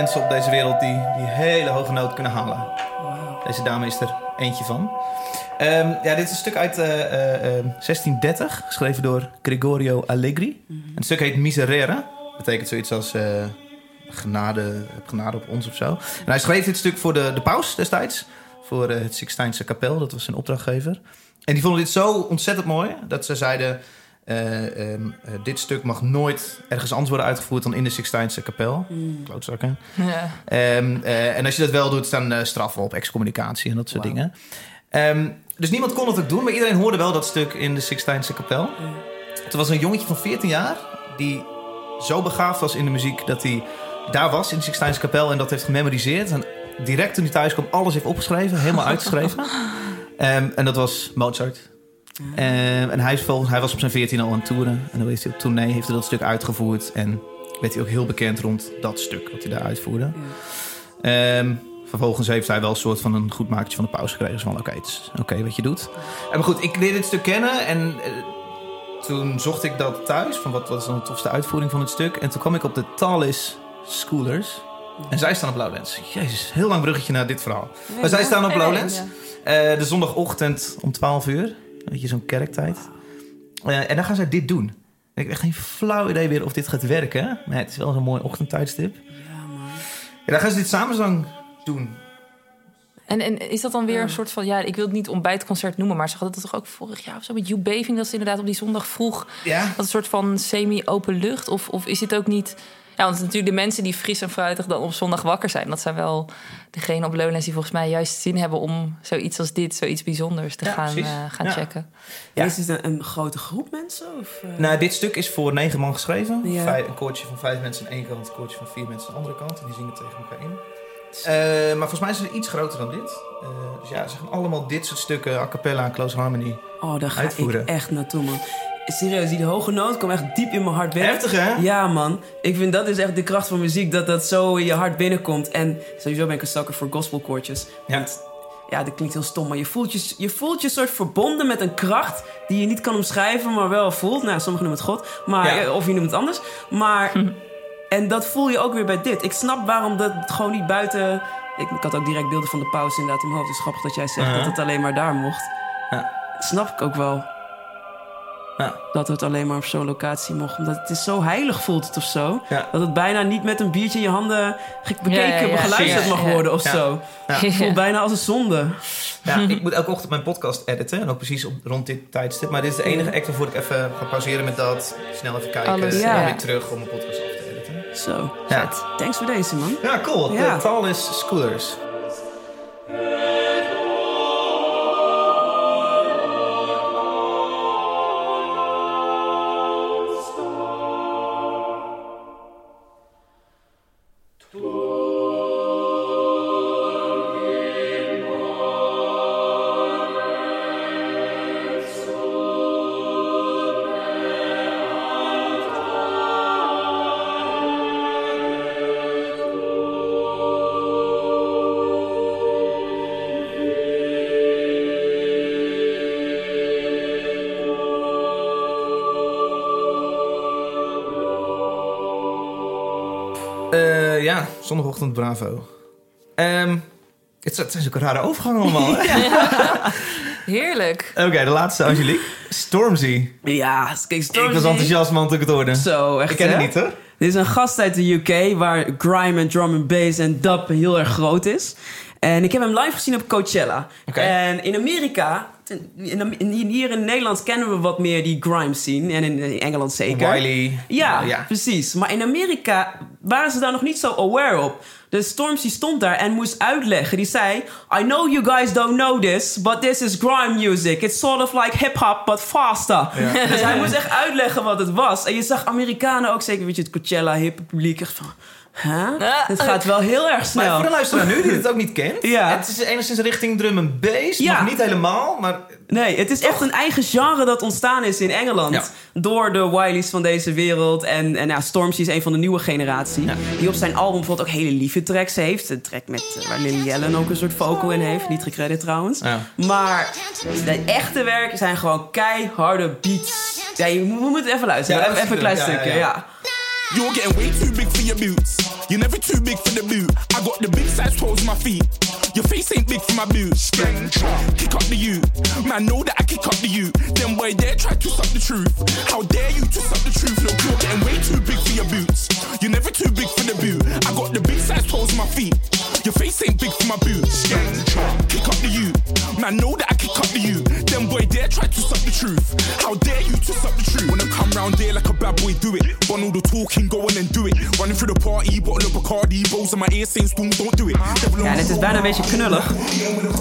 Mensen op deze wereld die die hele hoge noot kunnen halen. Deze dame is er eentje van. Ehm, ja, dit is een stuk uit eh, eh, eh, 1630, geschreven door Gregorio Allegri. Het stuk heet Miserere. Betekent zoiets als eh, genade, genade op ons of zo. En hij schreef dit stuk voor de, de paus destijds. Voor eh, het Sixtijnse kapel, dat was zijn opdrachtgever. En die vonden dit zo ontzettend mooi dat ze zeiden: eh, ehm, eh, Dit stuk mag nooit ergens anders worden uitgevoerd dan in de Sixtijnse kapel. Klootzakken. Ja. Ehm, eh, en als je dat wel doet, eh straffen op excommunicatie en dat soort dingen. Ehm, dus niemand kon het ook doen, maar iedereen hoorde wel dat stuk in de Sixtijnse kapel. Het was een jongetje van 14 jaar die zo begaafd was in de muziek dat hij daar was in de Sixtijnse kapel en dat heeft gememoriseerd. En direct toen hij thuis kwam, alles heeft opgeschreven, helemaal uitgeschreven. En dat was Mozart. Ehm, en hij, is volgens, hij was op zijn 14 al aan het toeren. En dan heeft hij op tournee heeft hij dat stuk uitgevoerd. En werd hij ook heel bekend rond dat stuk wat hij daar uitvoerde. Ehm, vervolgens heeft hij wel een soort van een goed makertje van de pauze gekregen. Dus van oké, het is oké wat je doet. En maar goed, ik leerde dit stuk kennen en eh, toen zocht ik dat thuis. Van wat, wat is dan de tofste uitvoering van het stuk? En toen kwam ik op de Talis Schoolers. En zij staan op Lowlands. Jezus, heel lang bruggetje naar dit verhaal. maar zij staan op Lowlands. Eh, de zondagochtend om 12 uur. Weet je, zo'n kerktijd. Eh, en dan gaan zij dit doen. Ik heb echt geen flauw idee weer of dit gaat werken. Maar het is wel zo'n mooi ochtendtijdstip. Ja, dan gaan ze dit samenzang doen. En, en is dat dan weer een soort van... Ja, ik wil het niet ontbijtconcert noemen... maar ze hadden dat toch ook vorig jaar of zo met You Beving... dat ze inderdaad op die zondag vroeg... Ja. dat een soort van semi-open lucht? Of, of is dit ook niet... Ja, want natuurlijk de mensen die fris en fruitig dan op zondag wakker zijn... dat zijn wel degenen op Lowlands die volgens mij juist zin hebben... om zoiets als dit, zoiets bijzonders te Ja, gaan, eh, gaan Ja. checken. Ja. Is het een, een grote groep mensen? Of, eh? Nou, dit stuk is voor negen man geschreven. Ja. Vijf- een koortje van vijf mensen aan één kant, een koortje van vier mensen aan de andere kant. En die zingen tegen elkaar in. Eh, maar volgens mij is het iets groter dan dit. Eh, dus ja, ze gaan allemaal dit soort stukken, a cappella en close harmony. Oh, daar ga Uitvoeren. ik echt naartoe, man. Serieus, die hoge noot komt echt diep in mijn hart binnen. Heftig, hè? Ja, man. Ik vind dat is echt de kracht van muziek, dat dat zo in je hart binnenkomt. En sowieso ben ik een sucker voor gospelkoortjes. Ja. Want, ja, dat klinkt heel stom, maar je voelt je, je voelt je soort verbonden met een kracht die je niet kan omschrijven, maar wel voelt. Nou, sommigen noemen het God, maar, Ja. eh, of je noemt het anders. Maar, en dat voel je ook weer bij dit. Ik snap waarom dat gewoon niet buiten... Ik, ik had ook direct beelden van de pauze inderdaad in mijn hoofd. Het is grappig dat jij zegt dat het alleen maar daar mocht. Ja. Dat snap ik ook wel. Ja. Dat het alleen maar op zo'n locatie mocht. Omdat het is zo heilig voelt het of zo. Ja. Dat het bijna niet met een biertje in je handen bekeken, Ja, ja, ja. begeluisterd Ja, mag worden of Ja. zo. Ja. Het voelt bijna als een zonde. Ja, ik moet elke ochtend mijn podcast editen. En ook precies op, rond dit tijdstip. Maar dit is de enige act waarvoor ik even ga pauzeren met dat. Snel even kijken. Alles, en dan weer terug om mijn podcast af te editen. Zo. Ja, Thanks voor deze, man. ja cool. Ja. De taal is Schoolers. Zondagochtend Bravo. Ehm, het, zijn- het zijn zulke rare overgangen allemaal. hè? Heerlijk. Oké, de laatste, Angelique. Stormzy. Ja, kijk, Ik Stormzy. was enthousiast, man, toen ik het hoorde. Zo, echt Ik ken het niet, hoor. Dit is een gast uit de UK waar grime en drum and bass en dub heel erg groot is. En ik heb hem live gezien op Coachella. En in Amerika, in, in- hier in Nederland kennen we wat meer die grime scene. En in, in Engeland zeker. Wiley. Ja, ja. precies. Maar in Amerika waren ze daar nog niet zo aware op. Dus Stormzy stond daar en moest uitleggen. Die zei: I know you guys don't know this, but this is grime music. It's sort of like hip-hop, but faster. Dus hij moest echt uitleggen wat het was. En je zag Amerikanen ook, zeker weet je, het Coachella hip publiek, echt van. Huh? Het gaat wel heel erg Maar snel. voor de luisteraar nu die het ook niet kent. Ja. Het is enigszins richting drum en bass. Ja. Nog niet helemaal, maar... Nee, het is echt een eigen genre dat ontstaan is in Engeland. Ja. Door de Wileys van deze wereld. En, en ja, Stormzy is een van de nieuwe generatie. Die op zijn album bijvoorbeeld ook hele lieve tracks heeft. Een track met, eh, waar Lily Allen ook een soort vocal in heeft. Niet gecredit trouwens. Ja. Maar de echte werken zijn gewoon keiharde beats. Ja, je moet, we moeten even luisteren. Ja, even, even een klein ja, ja, stukje, ja. ja. You're getting way too big for your boots. You're never too big for the boot. I got the big size toes my feet. Your face ain't big for my boots. Kick up the you. Man, know that I kick up the you. Then boy, dare try to suck the truth. How dare you to suck the truth? Look, you're getting way too big for your boots. You're never too big for the boot. I got the big size toes my feet. Your face ain't big for my boots. Kick up the you. Man, know that I kick up the you. Then boy, dare try to suck the truth. How dare you to suck the truth? Wanna come round there like a bad boy, do it. Want all the talking, go on and do it. Running through the party, bottle of Bacardi, rolls in my ear saying, "Don't- don't do it. Ja, en het is bijna een beetje knullig.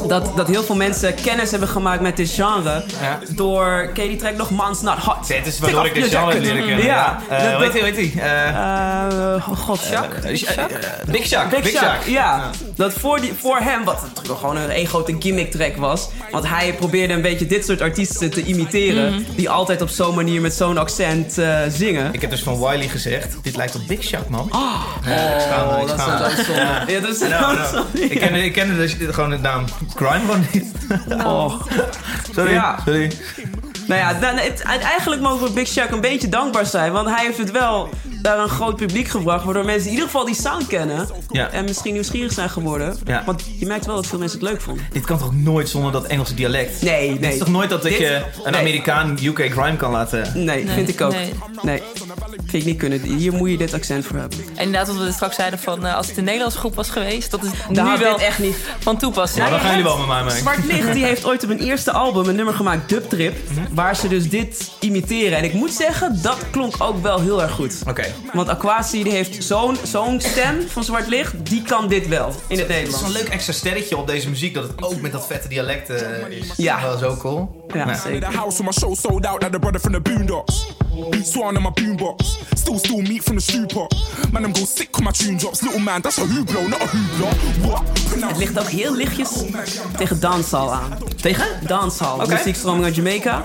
Dat, dat heel veel mensen kennis hebben gemaakt met dit genre. Door, ken je die track nog? Man's Not Hot. Dit is waardoor ik dit genre heb leren kennen. Ja. Eh, hoe heet die? Eh, Eh, oh god, Jacques? eh, eh, Big Shaq. Big, Big Shaq, ja. Dat voor, die, voor hem, wat natuurlijk gewoon een, een grote gimmick track was. Want hij probeerde een beetje dit soort artiesten te imiteren. Mhm. Die altijd op zo'n manier met zo'n accent eh, zingen. Ik heb dus van Wiley gezegd, dit lijkt op Big Shaq, man. Oh, Ja, ik schaam me, ik schaam me. Ja, dat is. Ik kende, ik kende dus gewoon de naam Crime gewoon niet. Oh. Sorry, Ja. sorry. Nou ja, dan, het, eigenlijk mogen we Big Shaq een beetje dankbaar zijn. Want hij heeft het wel naar een groot publiek gebracht. Waardoor mensen in ieder geval die sound kennen. Ja. En misschien nieuwsgierig zijn geworden. Ja. Want je merkt wel dat veel mensen het leuk vonden. Dit kan toch ook nooit zonder dat Engelse dialect? Nee, nee. is toch nooit dat ik Dit- je een nee. Amerikaan UK Grime kan laten... Nee, vind ik ook. nee. Nee. Vind ik niet kunnen. Hier moet je dit accent voor hebben. En inderdaad, wat we straks zeiden van eh, als het een Nederlandse groep was geweest, dat is Daar nu had wel dit echt niet. van toepassing. Nou, dan gaan jullie wel met mij mee. Zwart Licht die heeft ooit op hun eerste album een nummer gemaakt, Dub Trip. Waar ze dus dit imiteren. En ik moet zeggen, dat klonk ook wel heel erg goed. Oké. Want Aquasi die heeft zo'n zo'n stem van Zwart Licht, die kan dit wel in het Het is Nederlands. een leuk extra sterretje op deze muziek dat het ook met dat vette dialect eh, is. Ja. Wel zo cool. Ja, Nou, zeker. When my boombox. Still, still meat from the stew pot. Man, I'm go sick when my tune drops. Little man, that's a hooplo, not a hoopla. What? Het ligt ook heel lichtjes tegen dancehall aan. Tegen? Dancehall, Oké. muziekstroming uit Jamaica.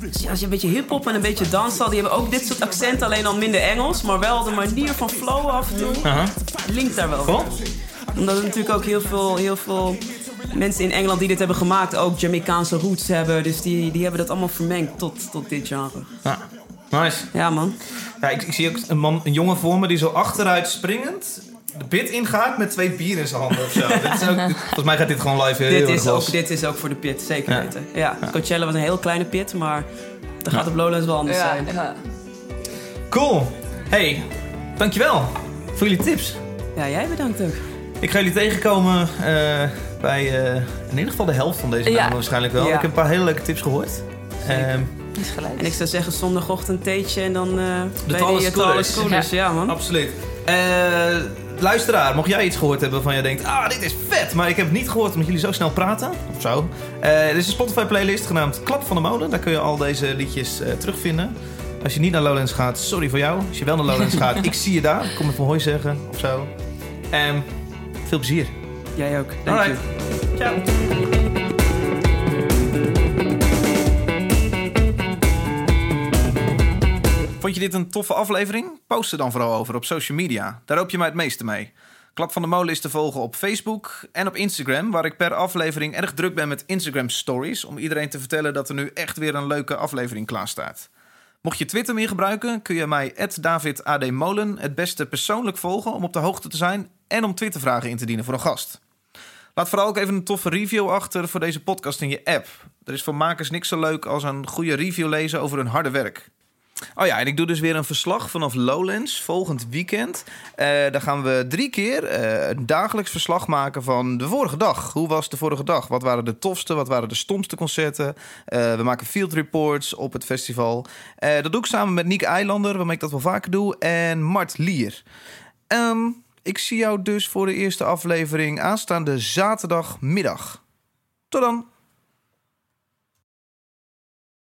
Dus als je een beetje hip-hop en een beetje dancehall, die hebben ook dit soort accenten, alleen al minder Engels, maar wel de manier van flow af en toe. Aha. Linkt daar wel. Cool. Omdat er natuurlijk ook heel veel, heel veel mensen in Engeland die dit hebben gemaakt ook Jamaicaanse roots hebben. Dus die, die hebben dat allemaal vermengd tot, tot dit genre. Ja. Nice. Ja, man. Ja, ik, ik zie ook een, man, een jongen voor me die zo achteruit springend de pit ingaat met twee bier in zijn handen of zo. Dit is ook, volgens mij gaat dit gewoon live heel Dit erg is, los. ook, dit is ook voor de pit, zeker Ja. weten. Ja, Coachella was een heel kleine pit, maar dan gaat op Lowlands wel anders Ja, zijn. ja. Cool. Hey, dankjewel voor jullie tips. Ja, jij bedankt ook. Ik ga jullie tegenkomen eh, bij eh, in ieder geval de helft van deze Ja. namen waarschijnlijk wel. Ja. Ik heb een paar hele leuke tips gehoord. Ehm, Is gelijk. En ik zou zeggen zondagochtend theetje en dan uh, bij Talle die Scooters. Talle Scooters. Ja, man. absoluut. Eh, luisteraar, mocht jij iets gehoord hebben waarvan je denkt... Ah, dit is vet, maar ik heb het niet gehoord omdat jullie zo snel praten. Of zo. Eh er is een Spotify playlist genaamd Klap van de Molen. Daar kun je al deze liedjes eh, terugvinden. Als je niet naar Lowlands gaat, sorry voor jou. Als je wel naar Lowlands gaat, ik zie je daar. Kom even hoi zeggen of zo. En veel plezier. Jij ook. Dank Alright. je. Ciao. Vond je dit een toffe aflevering? Post er dan vooral over op social media. Daar hoop je mij het meeste mee. Klap van de Molen is te volgen op Facebook en op Instagram, waar ik per aflevering erg druk ben met Instagram Stories, om iedereen te vertellen dat er nu echt weer een leuke aflevering klaar staat. Mocht je Twitter meer gebruiken, kun je mij @davidadmolen het beste persoonlijk volgen om op de hoogte te zijn en om Twittervragen in te dienen voor een gast. Laat vooral ook even een toffe review achter voor deze podcast in je app. Er is voor makers niks zo leuk als een goede review lezen over hun harde werk. Oh ja, en ik doe dus weer een verslag vanaf Lowlands volgend weekend. Eh daar gaan we drie keer eh, een dagelijks verslag maken van de vorige dag. Hoe was de vorige dag? Wat waren de tofste, wat waren de stomste concerten? Eh, we maken field reports op het festival. Dat doe ik samen met Nick Eilander, waarmee ik dat wel vaker doe, en Mart Lier. Ehm, ik zie jou dus voor de eerste aflevering aanstaande zaterdagmiddag. Tot dan!